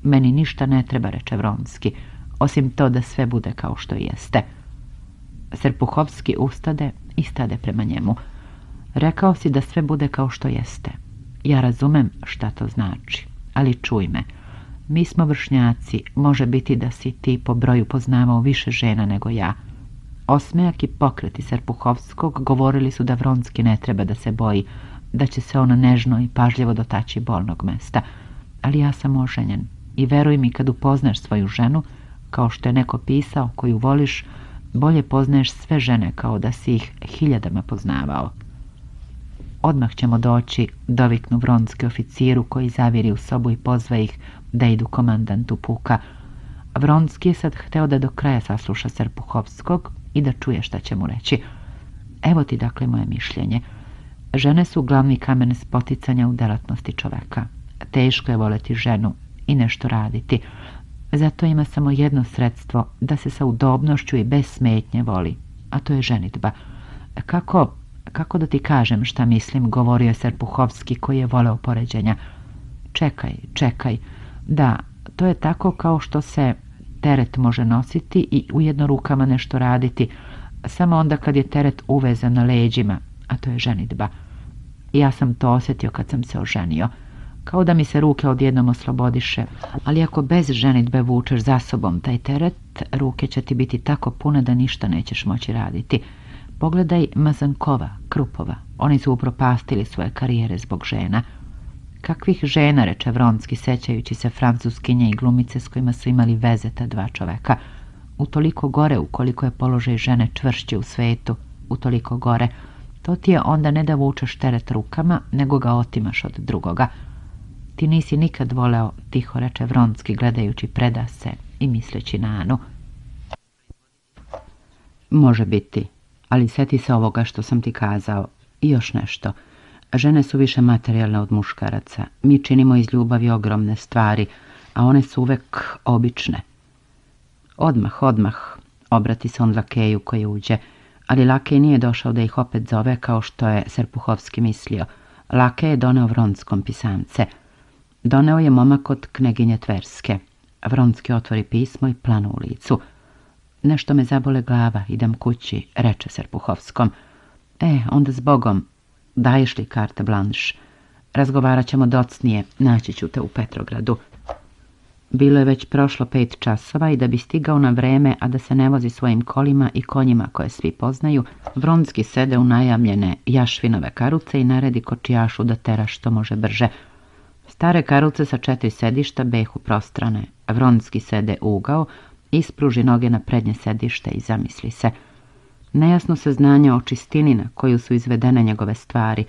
meni ništa ne treba, reče Vronski, osim to da sve bude kao što jeste. Serpuhovski ustade i stade prema njemu. Rekao si da sve bude kao što jeste. Ja razumem šta to znači, ali čuj me. Mi smo vršnjaci, može biti da si ti po broju poznavao više žena nego ja. Osmejak i pokreti Serpuhovskog govorili su da Vronski ne treba da se boji, da će se ona nežno i pažljivo dotaći bolnog mesta – ali ja sam oženjen. I veruj mi, kad upoznaš svoju ženu, kao što je neko pisao koju voliš, bolje poznaješ sve žene kao da si ih hiljadama poznavao. Odmah ćemo doći, doviknu vronski oficiru koji zaviri u sobu i pozva ih da idu komandantu puka. Vronski je sad hteo da do kraja sasluša Serpuhovskog i da čuje šta će mu reći. Evo ti dakle moje mišljenje. Žene su glavni kamen spoticanja u delatnosti čoveka teško je voleti ženu i nešto raditi. Zato ima samo jedno sredstvo da se sa udobnošću i bez smetnje voli, a to je ženitba. Kako, kako da ti kažem šta mislim, govorio je Serpuhovski koji je voleo poređenja. Čekaj, čekaj, da, to je tako kao što se teret može nositi i ujedno rukama nešto raditi, samo onda kad je teret uvezan na leđima, a to je ženitba. Ja sam to osjetio kad sam se oženio kao da mi se ruke odjednom oslobodiše. Ali ako bez ženitbe vučeš za sobom taj teret, ruke će ti biti tako pune da ništa nećeš moći raditi. Pogledaj Mazankova, Krupova. Oni su upropastili svoje karijere zbog žena. Kakvih žena, reče Vronski, sećajući se francuskinje i glumice s kojima su imali veze ta dva čoveka. toliko gore, ukoliko je položaj žene čvršći u svetu, toliko gore. To ti je onda ne da vučeš teret rukama, nego ga otimaš od drugoga. Ti nisi nikad voleo, tiho reče Vronski, gledajući preda se i misleći na Anu. Može biti, ali seti se ovoga što sam ti kazao. I još nešto. Žene su više materijalne od muškaraca. Mi činimo iz ljubavi ogromne stvari, a one su uvek obične. Odmah, odmah, obrati se on Lakeju koji uđe, ali Lakej nije došao da ih opet zove kao što je Serpuhovski mislio. Lake je doneo Vronskom pisance. Doneo je momak od kneginje Tverske. Vronski otvori pismo i planu u licu. Nešto me zabole glava, idem kući, reče Serpuhovskom. E, onda s Bogom, daješ li karte blanš? Razgovarat ćemo docnije, naći ću te u Petrogradu. Bilo je već prošlo pet časova i da bi stigao na vreme, a da se ne vozi svojim kolima i konjima koje svi poznaju, Vronski sede u najamljene jašvinove karuce i naredi kočijašu da tera što može brže. Stare karulce sa četiri sedišta behu prostrane. Vronski sede ugao, ispruži noge na prednje sedište i zamisli se. Nejasno se znanje o čistini na koju su izvedene njegove stvari,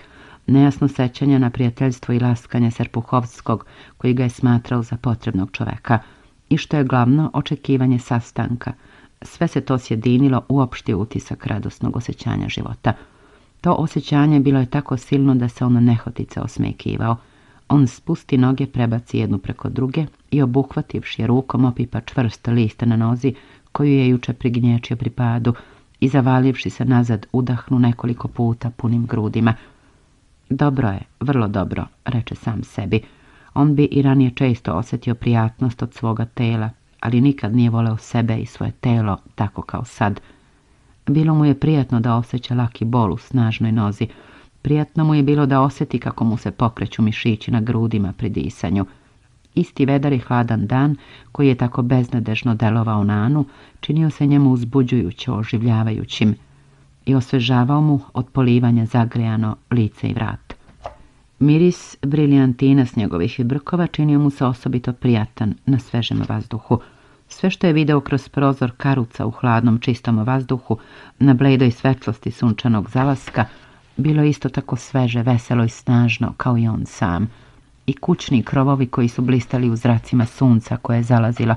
nejasno sećanje na prijateljstvo i laskanje Serpuhovskog koji ga je smatrao za potrebnog čoveka i što je glavno očekivanje sastanka. Sve se to sjedinilo u opšti utisak radosnog osjećanja života. To osjećanje bilo je tako silno da se ono nehotice osmekivao. On spusti noge, prebaci jednu preko druge i obuhvativši rukom opipa čvrst liste na nozi koju je juče prignječio pri padu i zavalivši se nazad udahnu nekoliko puta punim grudima. Dobro je, vrlo dobro, reče sam sebi. On bi i ranije često osjetio prijatnost od svoga tela, ali nikad nije voleo sebe i svoje telo tako kao sad. Bilo mu je prijatno da osjeća laki bol u snažnoj nozi, Prijatno mu je bilo da osjeti kako mu se pokreću mišići na grudima pri disanju. Isti vedar i hladan dan, koji je tako beznadežno delovao nanu, Anu, činio se njemu uzbuđujuće oživljavajućim i osvežavao mu od polivanja zagrijano lice i vrat. Miris briljantina s njegovih brkova činio mu se osobito prijatan na svežem vazduhu. Sve što je video kroz prozor karuca u hladnom čistom vazduhu, na bledoj svetlosti sunčanog zalaska, bilo je isto tako sveže, veselo i snažno, kao i on sam. I kućni krovovi koji su blistali u zracima sunca koje je zalazila,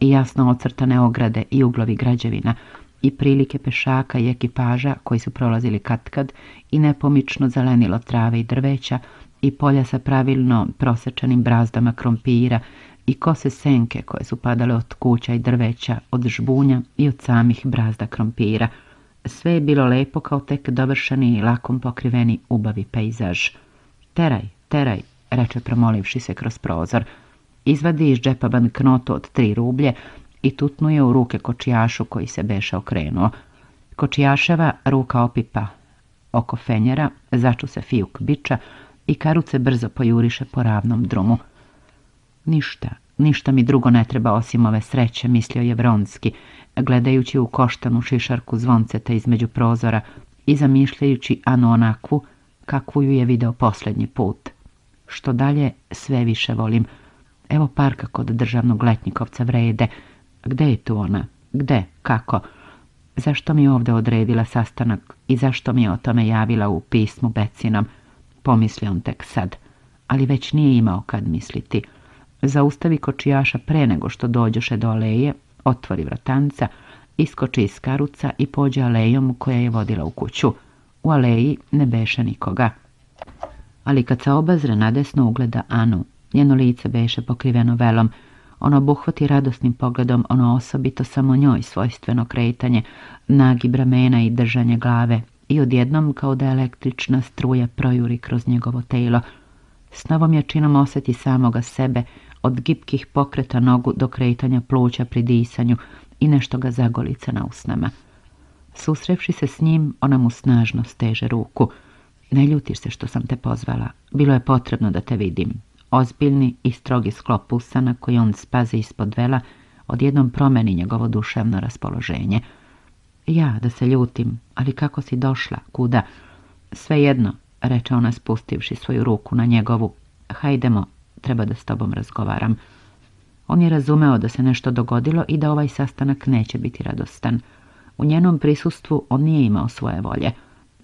i jasno ocrtane ograde i uglovi građevina, i prilike pešaka i ekipaža koji su prolazili katkad i nepomično zelenilo trave i drveća i polja sa pravilno prosečanim brazdama krompira i kose senke koje su padale od kuća i drveća, od žbunja i od samih brazda krompira – sve je bilo lepo kao tek dovršeni i lakom pokriveni ubavi pejzaž. Teraj, teraj, reče promolivši se kroz prozor. Izvadi iz džepa banknotu od tri rublje i tutnuje u ruke kočijašu koji se beše okrenuo. Kočijaševa ruka opipa oko fenjera, začu se fijuk bića i karuce brzo pojuriše po ravnom drumu. Ništa, Ništa mi drugo ne treba osim ove sreće, mislio je Vronski, gledajući u koštanu šišarku zvonceta između prozora i zamišljajući Anu onakvu kakvu ju je video posljednji put. Što dalje, sve više volim. Evo parka kod državnog letnikovca vrede. Gde je tu ona? Gde? Kako? Zašto mi je ovdje odredila sastanak i zašto mi je o tome javila u pismu Becinom? Pomislio on tek sad, ali već nije imao kad misliti. Zaustavi kočijaša pre nego što dođoše do aleje, otvori vratanca, iskoči iz karuca i pođe alejom koja je vodila u kuću. U aleji ne beše nikoga. Ali kad se obazre nadesno ugleda Anu, njeno lice beše pokriveno velom, ono obuhvati radosnim pogledom ono osobito samo njoj svojstveno kretanje, nagi bramena i držanje glave i odjednom kao da električna struja projuri kroz njegovo telo. S novom jačinom osjeti samoga sebe, od gipkih pokreta nogu do kretanja pluća pri disanju i nešto ga zagolica na usnama. Susrevši se s njim, ona mu snažno steže ruku. Ne ljutiš se što sam te pozvala. Bilo je potrebno da te vidim. Ozbiljni i strogi sklop usana koji on spazi ispod vela odjednom promeni njegovo duševno raspoloženje. Ja da se ljutim, ali kako si došla, kuda? Svejedno, reče ona spustivši svoju ruku na njegovu. Hajdemo, treba da s tobom razgovaram. On je razumeo da se nešto dogodilo i da ovaj sastanak neće biti radostan. U njenom prisustvu on nije imao svoje volje.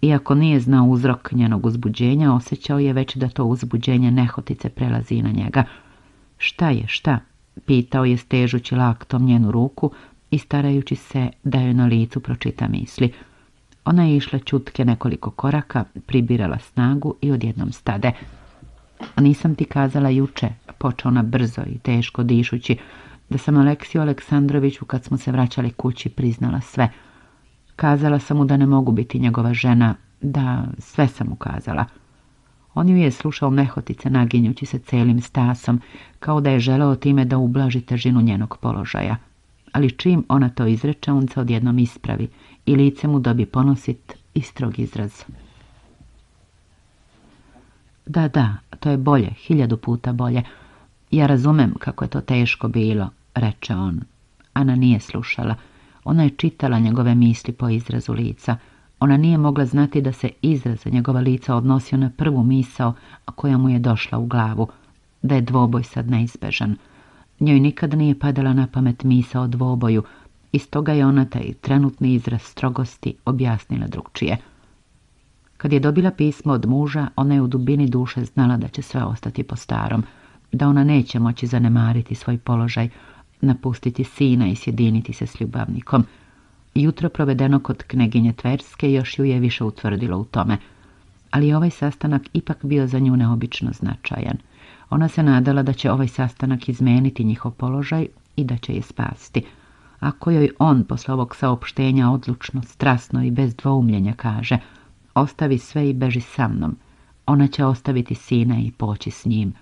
Iako nije znao uzrok njenog uzbuđenja, osjećao je već da to uzbuđenje nehotice prelazi na njega. Šta je, šta? Pitao je stežući laktom njenu ruku i starajući se da joj na licu pročita misli. Ona je išla čutke nekoliko koraka, pribirala snagu i odjednom stade. A nisam ti kazala juče, počeo na brzo i teško dišući, da sam Aleksiju Aleksandroviću kad smo se vraćali kući priznala sve. Kazala sam mu da ne mogu biti njegova žena, da sve sam mu kazala. On ju je slušao mehotice naginjući se celim stasom, kao da je želeo time da ublaži težinu njenog položaja. Ali čim ona to izreče, on se odjednom ispravi i lice mu dobi ponosit i strog izraz. Da, da, to je bolje, hiljadu puta bolje. Ja razumem kako je to teško bilo, reče on. Ana nije slušala. Ona je čitala njegove misli po izrazu lica. Ona nije mogla znati da se izraz njegova lica odnosio na prvu misao koja mu je došla u glavu, da je dvoboj sad neizbežan. Njoj nikad nije padala na pamet misa o dvoboju, i stoga je ona taj trenutni izraz strogosti objasnila drugčije. Kad je dobila pismo od muža, ona je u dubini duše znala da će sve ostati po starom, da ona neće moći zanemariti svoj položaj, napustiti sina i sjediniti se s ljubavnikom. Jutro provedeno kod kneginje Tverske još ju je više utvrdilo u tome, ali ovaj sastanak ipak bio za nju neobično značajan. Ona se nadala da će ovaj sastanak izmeniti njihov položaj i da će je spasti. Ako joj on posle ovog saopštenja odlučno, strasno i bez dvoumljenja kaže – Ostavi sve i beži sa mnom. Ona će ostaviti sina i poći s njim.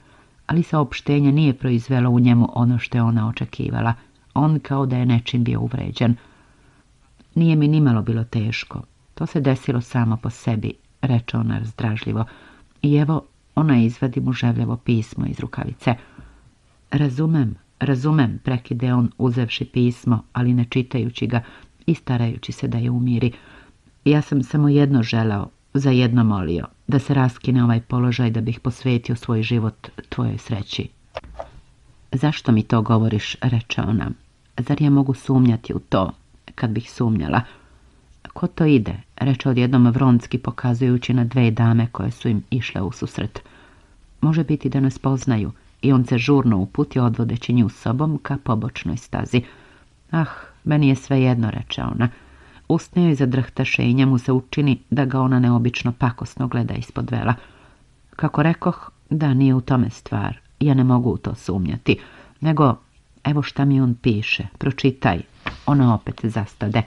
Ali saopštenje nije proizvelo u njemu ono što je ona očekivala. On kao da je nečim bio uvređen. Nije mi nimalo bilo teško. To se desilo samo po sebi, reče ona razdražljivo. I evo, ona izvadi mu ževljavo pismo iz rukavice. Razumem, razumem, prekide on uzevši pismo, ali ne čitajući ga i starajući se da je umiri. Ja sam samo jedno želao, za jedno molio, da se raskine ovaj položaj da bih posvetio svoj život tvojoj sreći. Zašto mi to govoriš, reče ona. Zar ja mogu sumnjati u to, kad bih sumnjala? Ko to ide, reče odjednom Vronski pokazujući na dve dame koje su im išle u susret. Može biti da nas poznaju i on se žurno uputi odvodeći nju sobom ka pobočnoj stazi. Ah, meni je sve jedno, reče ona usneo i zadrhtašenja mu se učini da ga ona neobično pakosno gleda ispod vela. Kako rekoh, da nije u tome stvar, ja ne mogu u to sumnjati, nego evo šta mi on piše, pročitaj, ona opet zastade.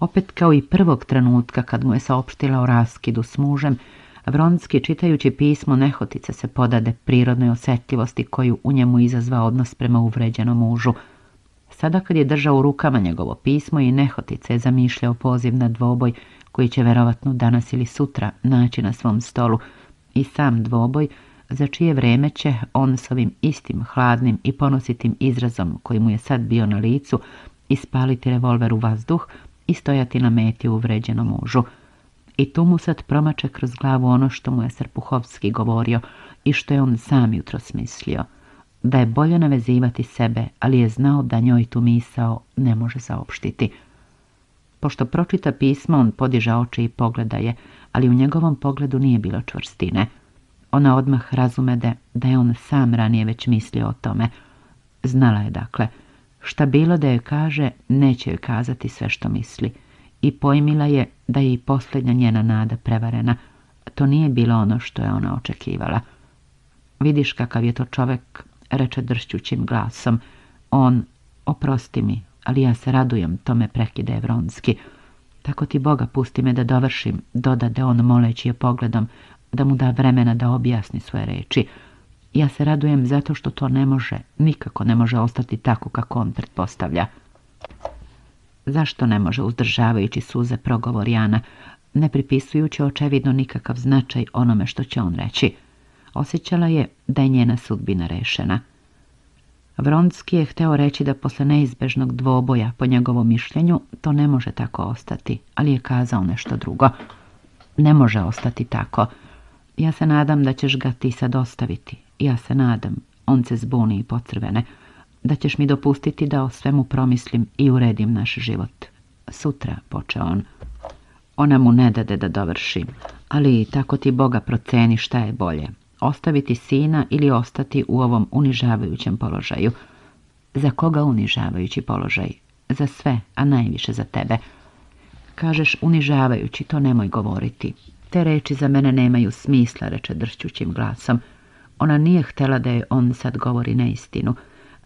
Opet kao i prvog trenutka kad mu je saopštila o raskidu s mužem, Vronski čitajući pismo nehotice se podade prirodnoj osjetljivosti koju u njemu izazva odnos prema uvređenom mužu – Sada kad je držao u rukama njegovo pismo i nehotice je zamišljao poziv na dvoboj koji će verovatno danas ili sutra naći na svom stolu i sam dvoboj za čije vrijeme će on s ovim istim hladnim i ponositim izrazom koji mu je sad bio na licu ispaliti revolver u vazduh i stojati na meti u uvređenom mužu. I tu mu sad promače kroz glavu ono što mu je Srpuhovski govorio i što je on sam jutro smislio – da je bolje navezivati sebe, ali je znao da njoj tu misao ne može saopštiti. Pošto pročita pismo, on podiže oči i pogleda je, ali u njegovom pogledu nije bilo čvrstine. Ona odmah razumede da je on sam ranije već mislio o tome. Znala je dakle, šta bilo da joj kaže, neće joj kazati sve što misli. I pojmila je da je i posljednja njena nada prevarena. To nije bilo ono što je ona očekivala. Vidiš kakav je to čovek reče dršćućim glasom. On, oprosti mi, ali ja se radujem, to me prekide Evronski. Tako ti Boga pusti me da dovršim, dodade on moleći je pogledom, da mu da vremena da objasni svoje reči. Ja se radujem zato što to ne može, nikako ne može ostati tako kako on pretpostavlja. Zašto ne može uzdržavajući suze progovor Jana, ne pripisujući očevidno nikakav značaj onome što će on reći? Osjećala je da je njena sudbina rešena. Vronski je hteo reći da posle neizbežnog dvoboja, po njegovom mišljenju, to ne može tako ostati, ali je kazao nešto drugo. Ne može ostati tako. Ja se nadam da ćeš ga ti sad ostaviti. Ja se nadam. On se zbuni i pocrvene. Da ćeš mi dopustiti da o svemu promislim i uredim naš život. Sutra, poče on. Ona mu ne dade da dovrši, ali tako ti Boga proceni šta je bolje ostaviti sina ili ostati u ovom unižavajućem položaju. Za koga unižavajući položaj? Za sve, a najviše za tebe. Kažeš unižavajući, to nemoj govoriti. Te reči za mene nemaju smisla, reče dršćućim glasom. Ona nije htjela da je on sad govori neistinu.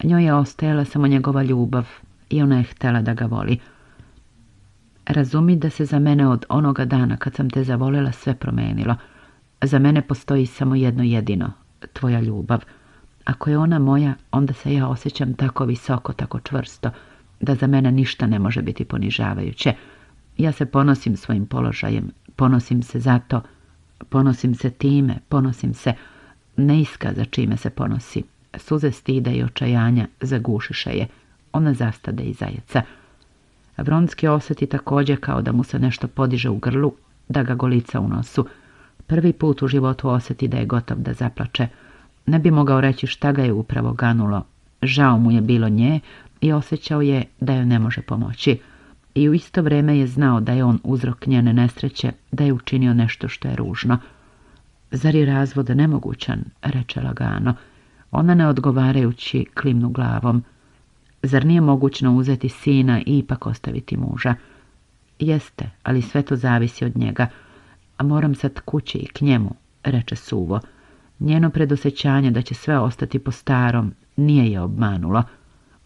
Njoj je ostajala samo njegova ljubav i ona je htjela da ga voli. Razumi da se za mene od onoga dana kad sam te zavoljela sve promenilo – za mene postoji samo jedno jedino, tvoja ljubav. Ako je ona moja, onda se ja osjećam tako visoko, tako čvrsto, da za mene ništa ne može biti ponižavajuće. Ja se ponosim svojim položajem, ponosim se zato, ponosim se time, ponosim se ne iskaza čime se ponosi. Suze stida i očajanja zagušiše je. Ona zastade i zajeca. Vronski osjeti također kao da mu se nešto podiže u grlu, da ga golica u nosu – Prvi put u životu osjeti da je gotov da zaplače. Ne bi mogao reći šta ga je upravo ganulo. Žao mu je bilo nje i osjećao je da joj ne može pomoći. I u isto vrijeme je znao da je on uzrok njene nesreće, da je učinio nešto što je ružno. Zar je razvod nemogućan, reče lagano. Ona ne odgovarajući klimnu glavom. Zar nije mogućno uzeti sina i ipak ostaviti muža? Jeste, ali sve to zavisi od njega. A moram sad kući i k njemu, reče Suvo. Njeno predosećanje da će sve ostati po starom nije je obmanulo.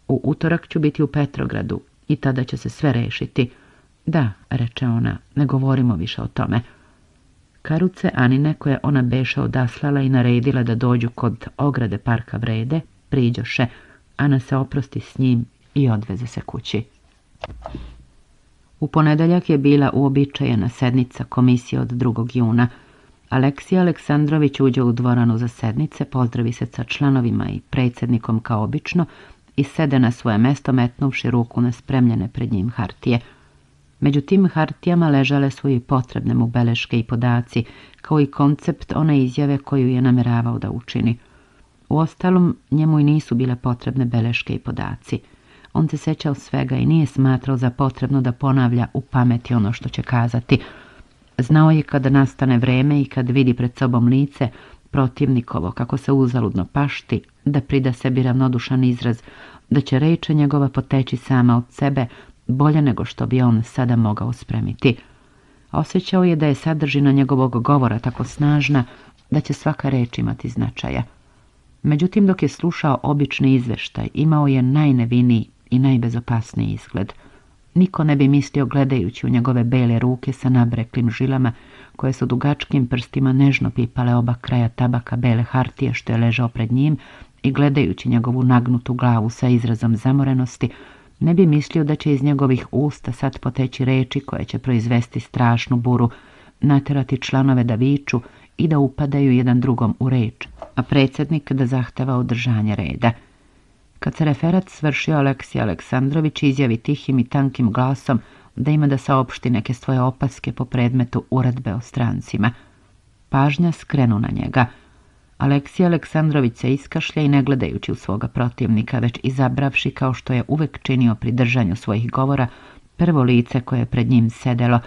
U utorak ću biti u Petrogradu i tada će se sve rešiti. Da, reče ona, ne govorimo više o tome. Karuce Anine koje ona beše odaslala i naredila da dođu kod ograde parka vrede, priđoše. Ana se oprosti s njim i odveze se kući. U ponedeljak je bila uobičajena sednica komisije od 2. juna. Aleksija Aleksandrović uđe u dvoranu za sednice, pozdravi se sa članovima i predsjednikom kao obično i sede na svoje mesto metnuvši ruku na spremljene pred njim hartije. Među tim hartijama ležale su i potrebne mu beleške i podaci, kao i koncept one izjave koju je nameravao da učini. Uostalom, njemu i nisu bile potrebne beleške i podaci – on se sećao svega i nije smatrao za potrebno da ponavlja u pameti ono što će kazati. Znao je kada nastane vreme i kad vidi pred sobom lice protivnikovo kako se uzaludno pašti, da prida sebi ravnodušan izraz, da će reče njegova poteći sama od sebe bolje nego što bi on sada mogao spremiti. Osjećao je da je sadržina njegovog govora tako snažna da će svaka reč imati značaja. Međutim, dok je slušao obični izveštaj, imao je najneviniji i najbezopasniji izgled. Niko ne bi mislio gledajući u njegove bele ruke sa nabreklim žilama koje su dugačkim prstima nežno pipale oba kraja tabaka bele hartije što je ležao pred njim i gledajući njegovu nagnutu glavu sa izrazom zamorenosti, ne bi mislio da će iz njegovih usta sad poteći reči koje će proizvesti strašnu buru, naterati članove da viču i da upadaju jedan drugom u reč, a predsjednik da zahteva održanje reda – kad se referat svršio, Aleksij Aleksandrović izjavi tihim i tankim glasom da ima da saopšti neke svoje opaske po predmetu uredbe o strancima. Pažnja skrenu na njega. Aleksi Aleksandrović se iskašlja i ne gledajući u svoga protivnika, već izabravši kao što je uvek činio pri držanju svojih govora, prvo lice koje je pred njim sedelo,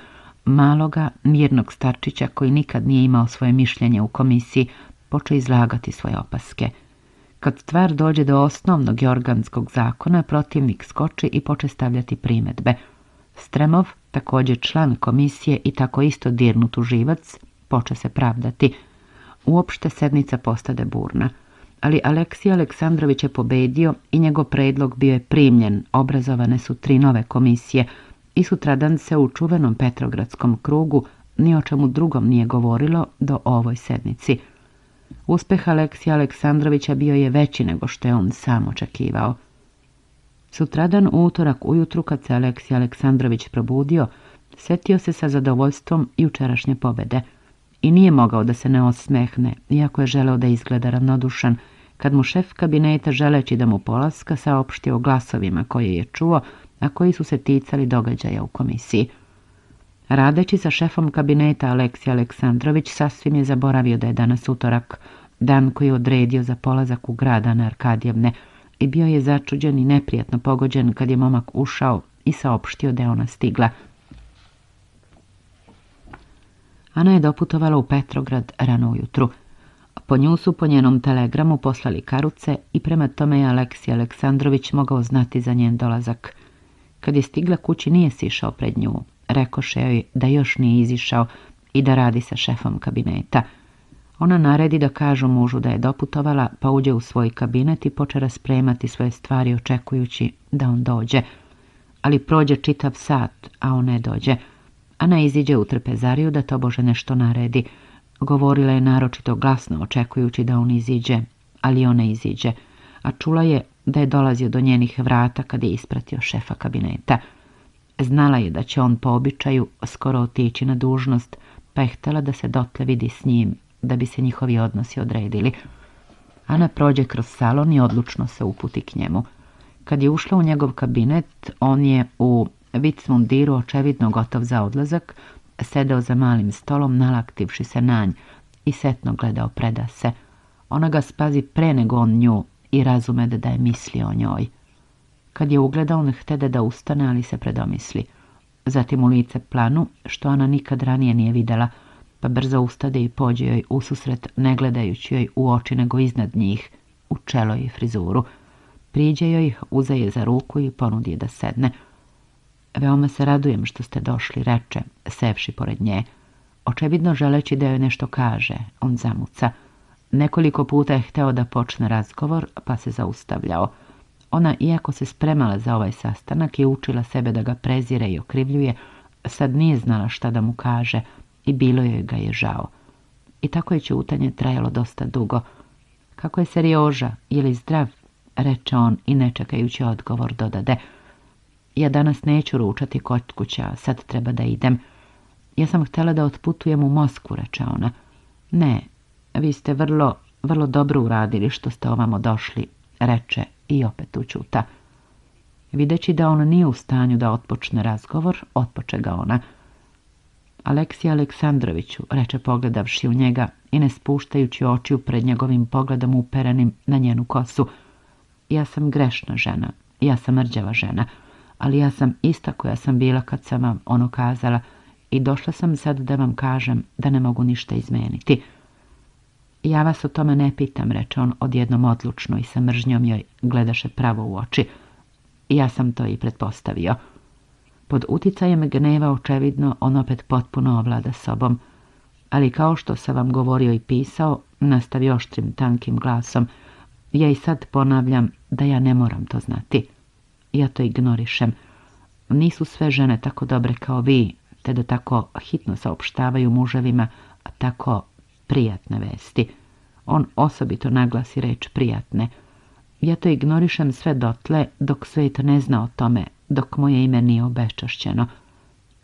maloga, mirnog starčića koji nikad nije imao svoje mišljenje u komisiji, počeo izlagati svoje opaske. Kad stvar dođe do osnovnog i organskog zakona, protivnik skoči i poče stavljati primetbe. Stremov, također član komisije i tako isto dirnut u živac, poče se pravdati. Uopšte sednica postade burna. Ali Aleksija Aleksandrović je pobedio i njegov predlog bio je primljen. Obrazovane su tri nove komisije i sutradan se u čuvenom Petrogradskom krugu ni o čemu drugom nije govorilo do ovoj sednici. Uspeh Aleksija Aleksandrovića bio je veći nego što je on sam očekivao. Sutradan utorak ujutru kad se Aleksija Aleksandrović probudio, setio se sa zadovoljstvom učerašnje pobede i nije mogao da se ne osmehne, iako je želeo da izgleda ravnodušan, kad mu šef kabineta želeći da mu polaska saopštio glasovima koje je čuo, a koji su se ticali događaja u komisiji. Radeći sa šefom kabineta Aleksija Aleksandrović sasvim je zaboravio da je danas utorak, dan koji je odredio za polazak u grada na Arkadijevne i bio je začuđen i neprijatno pogođen kad je momak ušao i saopštio da je ona stigla. Ana je doputovala u Petrograd rano ujutru. Po nju su po njenom telegramu poslali karuce i prema tome je Aleksija Aleksandrović mogao znati za njen dolazak. Kad je stigla kući nije sišao pred nju rekoše joj da još nije izišao i da radi sa šefom kabineta. Ona naredi da kažu mužu da je doputovala, pa uđe u svoj kabinet i poče raspremati svoje stvari očekujući da on dođe. Ali prođe čitav sat, a on ne dođe. Ana iziđe u trpezariju da to bože nešto naredi. Govorila je naročito glasno očekujući da on iziđe, ali ne iziđe, a čula je da je dolazio do njenih vrata kad je ispratio šefa kabineta. Znala je da će on po običaju skoro otići na dužnost, pa je htjela da se dotle vidi s njim, da bi se njihovi odnosi odredili. Ana prođe kroz salon i odlučno se uputi k njemu. Kad je ušla u njegov kabinet, on je u vic diru, očevidno gotov za odlazak, sedeo za malim stolom nalaktivši se na nj i setno gledao preda se. Ona ga spazi pre nego on nju i razume da je mislio o njoj. Kad je ugledao, on htede da ustane, ali se predomisli. Zatim u lice planu, što ona nikad ranije nije vidjela, pa brzo ustade i pođe joj ususret, ne gledajući joj u oči, nego iznad njih, u čelo i frizuru. Priđe joj, uze je za ruku i ponudi je da sedne. Veoma se radujem što ste došli, reče, sevši pored nje. Očevidno želeći da joj nešto kaže, on zamuca. Nekoliko puta je hteo da počne razgovor, pa se zaustavljao. Ona, iako se spremala za ovaj sastanak, i učila sebe da ga prezire i okrivljuje, sad nije znala šta da mu kaže i bilo joj ga je žao. I tako je ćutanje trajalo dosta dugo. Kako je serioža ili zdrav, reče on i nečekajući odgovor dodade. Ja danas neću ručati kod kuća, sad treba da idem. Ja sam htjela da otputujem u Mosku, reče ona. Ne, vi ste vrlo, vrlo dobro uradili što ste ovamo došli, reče i opet učuta. Videći da on nije u stanju da otpočne razgovor, otpoče ga ona. Aleksija Aleksandroviću, reče pogledavši u njega i ne spuštajući očiju pred njegovim pogledom uperenim na njenu kosu. Ja sam grešna žena, ja sam mrđava žena, ali ja sam ista koja sam bila kad sam vam ono kazala i došla sam sad da vam kažem da ne mogu ništa izmeniti. Ja vas o tome ne pitam, reče on odjednom odlučno i sa mržnjom joj gledaše pravo u oči. Ja sam to i pretpostavio. Pod uticajem gneva očevidno on opet potpuno ovlada sobom, ali kao što sam vam govorio i pisao, nastavi oštrim tankim glasom, ja i sad ponavljam da ja ne moram to znati. Ja to ignorišem. Nisu sve žene tako dobre kao vi, te da tako hitno saopštavaju muževima, a tako prijatne vesti. On osobito naglasi reč prijatne. Ja to ignorišem sve dotle dok svet ne zna o tome, dok moje ime nije obečašćeno.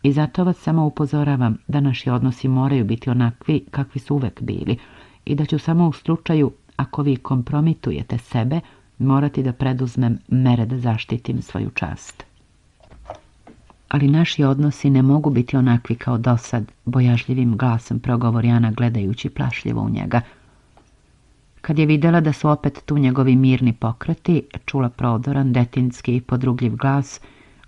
I zato vas samo upozoravam da naši odnosi moraju biti onakvi kakvi su uvek bili i da ću samo u slučaju ako vi kompromitujete sebe morati da preduzmem mere da zaštitim svoju čast ali naši odnosi ne mogu biti onakvi kao dosad, bojažljivim glasom progovori Ana gledajući plašljivo u njega. Kad je vidjela da su opet tu njegovi mirni pokreti, čula prodoran, detinski i podrugljiv glas,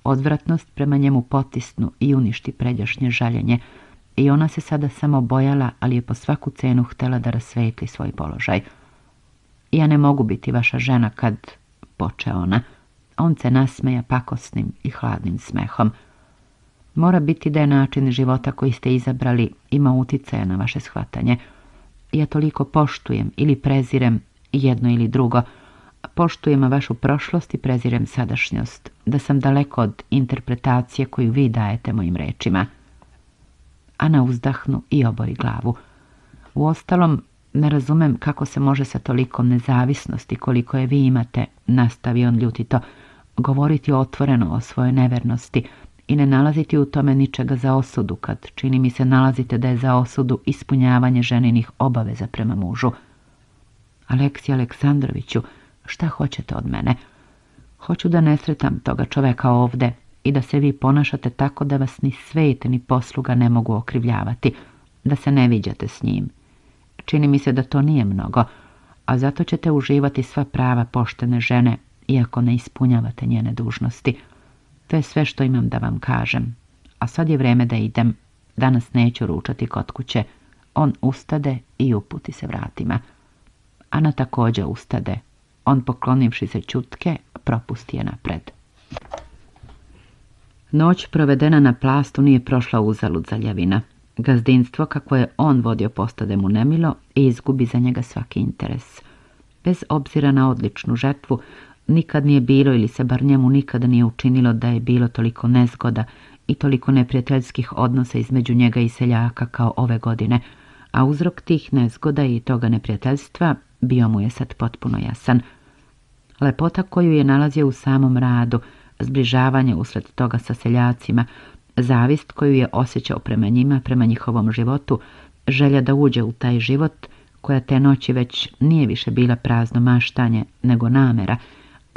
odvratnost prema njemu potisnu i uništi pređašnje žaljenje, i ona se sada samo bojala, ali je po svaku cenu htjela da rasvetli svoj položaj. Ja ne mogu biti vaša žena kad, poče ona, on se nasmeja pakosnim i hladnim smehom. Mora biti da je način života koji ste izabrali ima utjecaja na vaše shvatanje. Ja toliko poštujem ili prezirem jedno ili drugo. Poštujem vašu prošlost i prezirem sadašnjost, da sam daleko od interpretacije koju vi dajete mojim rečima. na uzdahnu i obori glavu. Uostalom, ne razumem kako se može sa toliko nezavisnosti koliko je vi imate, nastavi on ljutito, govoriti otvoreno o svojoj nevernosti, i ne nalaziti u tome ničega za osudu, kad čini mi se nalazite da je za osudu ispunjavanje ženinih obaveza prema mužu. Aleksi Aleksandroviću, šta hoćete od mene? Hoću da ne sretam toga čoveka ovde i da se vi ponašate tako da vas ni svet ni posluga ne mogu okrivljavati, da se ne viđate s njim. Čini mi se da to nije mnogo, a zato ćete uživati sva prava poštene žene, iako ne ispunjavate njene dužnosti. To je sve što imam da vam kažem. A sad je vreme da idem. Danas neću ručati kod kuće. On ustade i uputi se vratima. Ana također ustade. On poklonivši se čutke, propusti je napred. Noć provedena na plastu nije prošla uzalud zaljavina. Gazdinstvo kako je on vodio postade mu nemilo i izgubi za njega svaki interes. Bez obzira na odličnu žetvu, Nikad nije bilo ili se bar njemu nikada nije učinilo da je bilo toliko nezgoda i toliko neprijateljskih odnosa između njega i seljaka kao ove godine, a uzrok tih nezgoda i toga neprijateljstva bio mu je sad potpuno jasan. Lepota koju je nalazio u samom radu, zbližavanje usled toga sa seljacima, zavist koju je osjećao prema njima, prema njihovom životu, želja da uđe u taj život koja te noći već nije više bila prazno maštanje nego namera –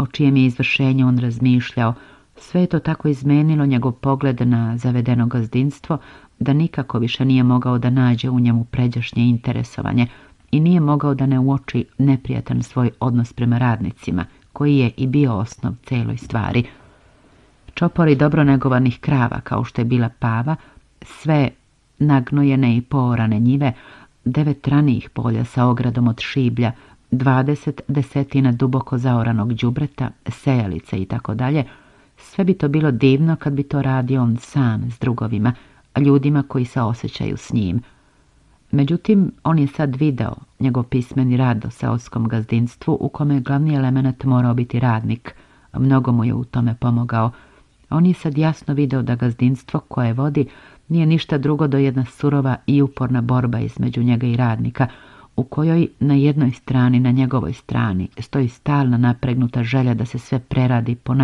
o čijem je izvršenje on razmišljao, sve je to tako izmenilo njegov pogled na zavedeno gazdinstvo da nikako više nije mogao da nađe u njemu pređašnje interesovanje i nije mogao da ne uoči neprijatan svoj odnos prema radnicima, koji je i bio osnov celoj stvari. Čopori dobro negovanih krava, kao što je bila pava, sve nagnojene i poorane njive, devet ranijih polja sa ogradom od šiblja, dvadeset desetina duboko zaoranog đubreta, sejalice i tako dalje, sve bi to bilo divno kad bi to radio on sam s drugovima, ljudima koji se osjećaju s njim. Međutim, on je sad video njegov pismeni rad o seoskom gazdinstvu u kome je glavni element morao biti radnik. Mnogo mu je u tome pomogao. On je sad jasno video da gazdinstvo koje vodi nije ništa drugo do jedna surova i uporna borba između njega i radnika – u kojoj na jednoj strani, na njegovoj strani, stoji stalna napregnuta želja da se sve preradi po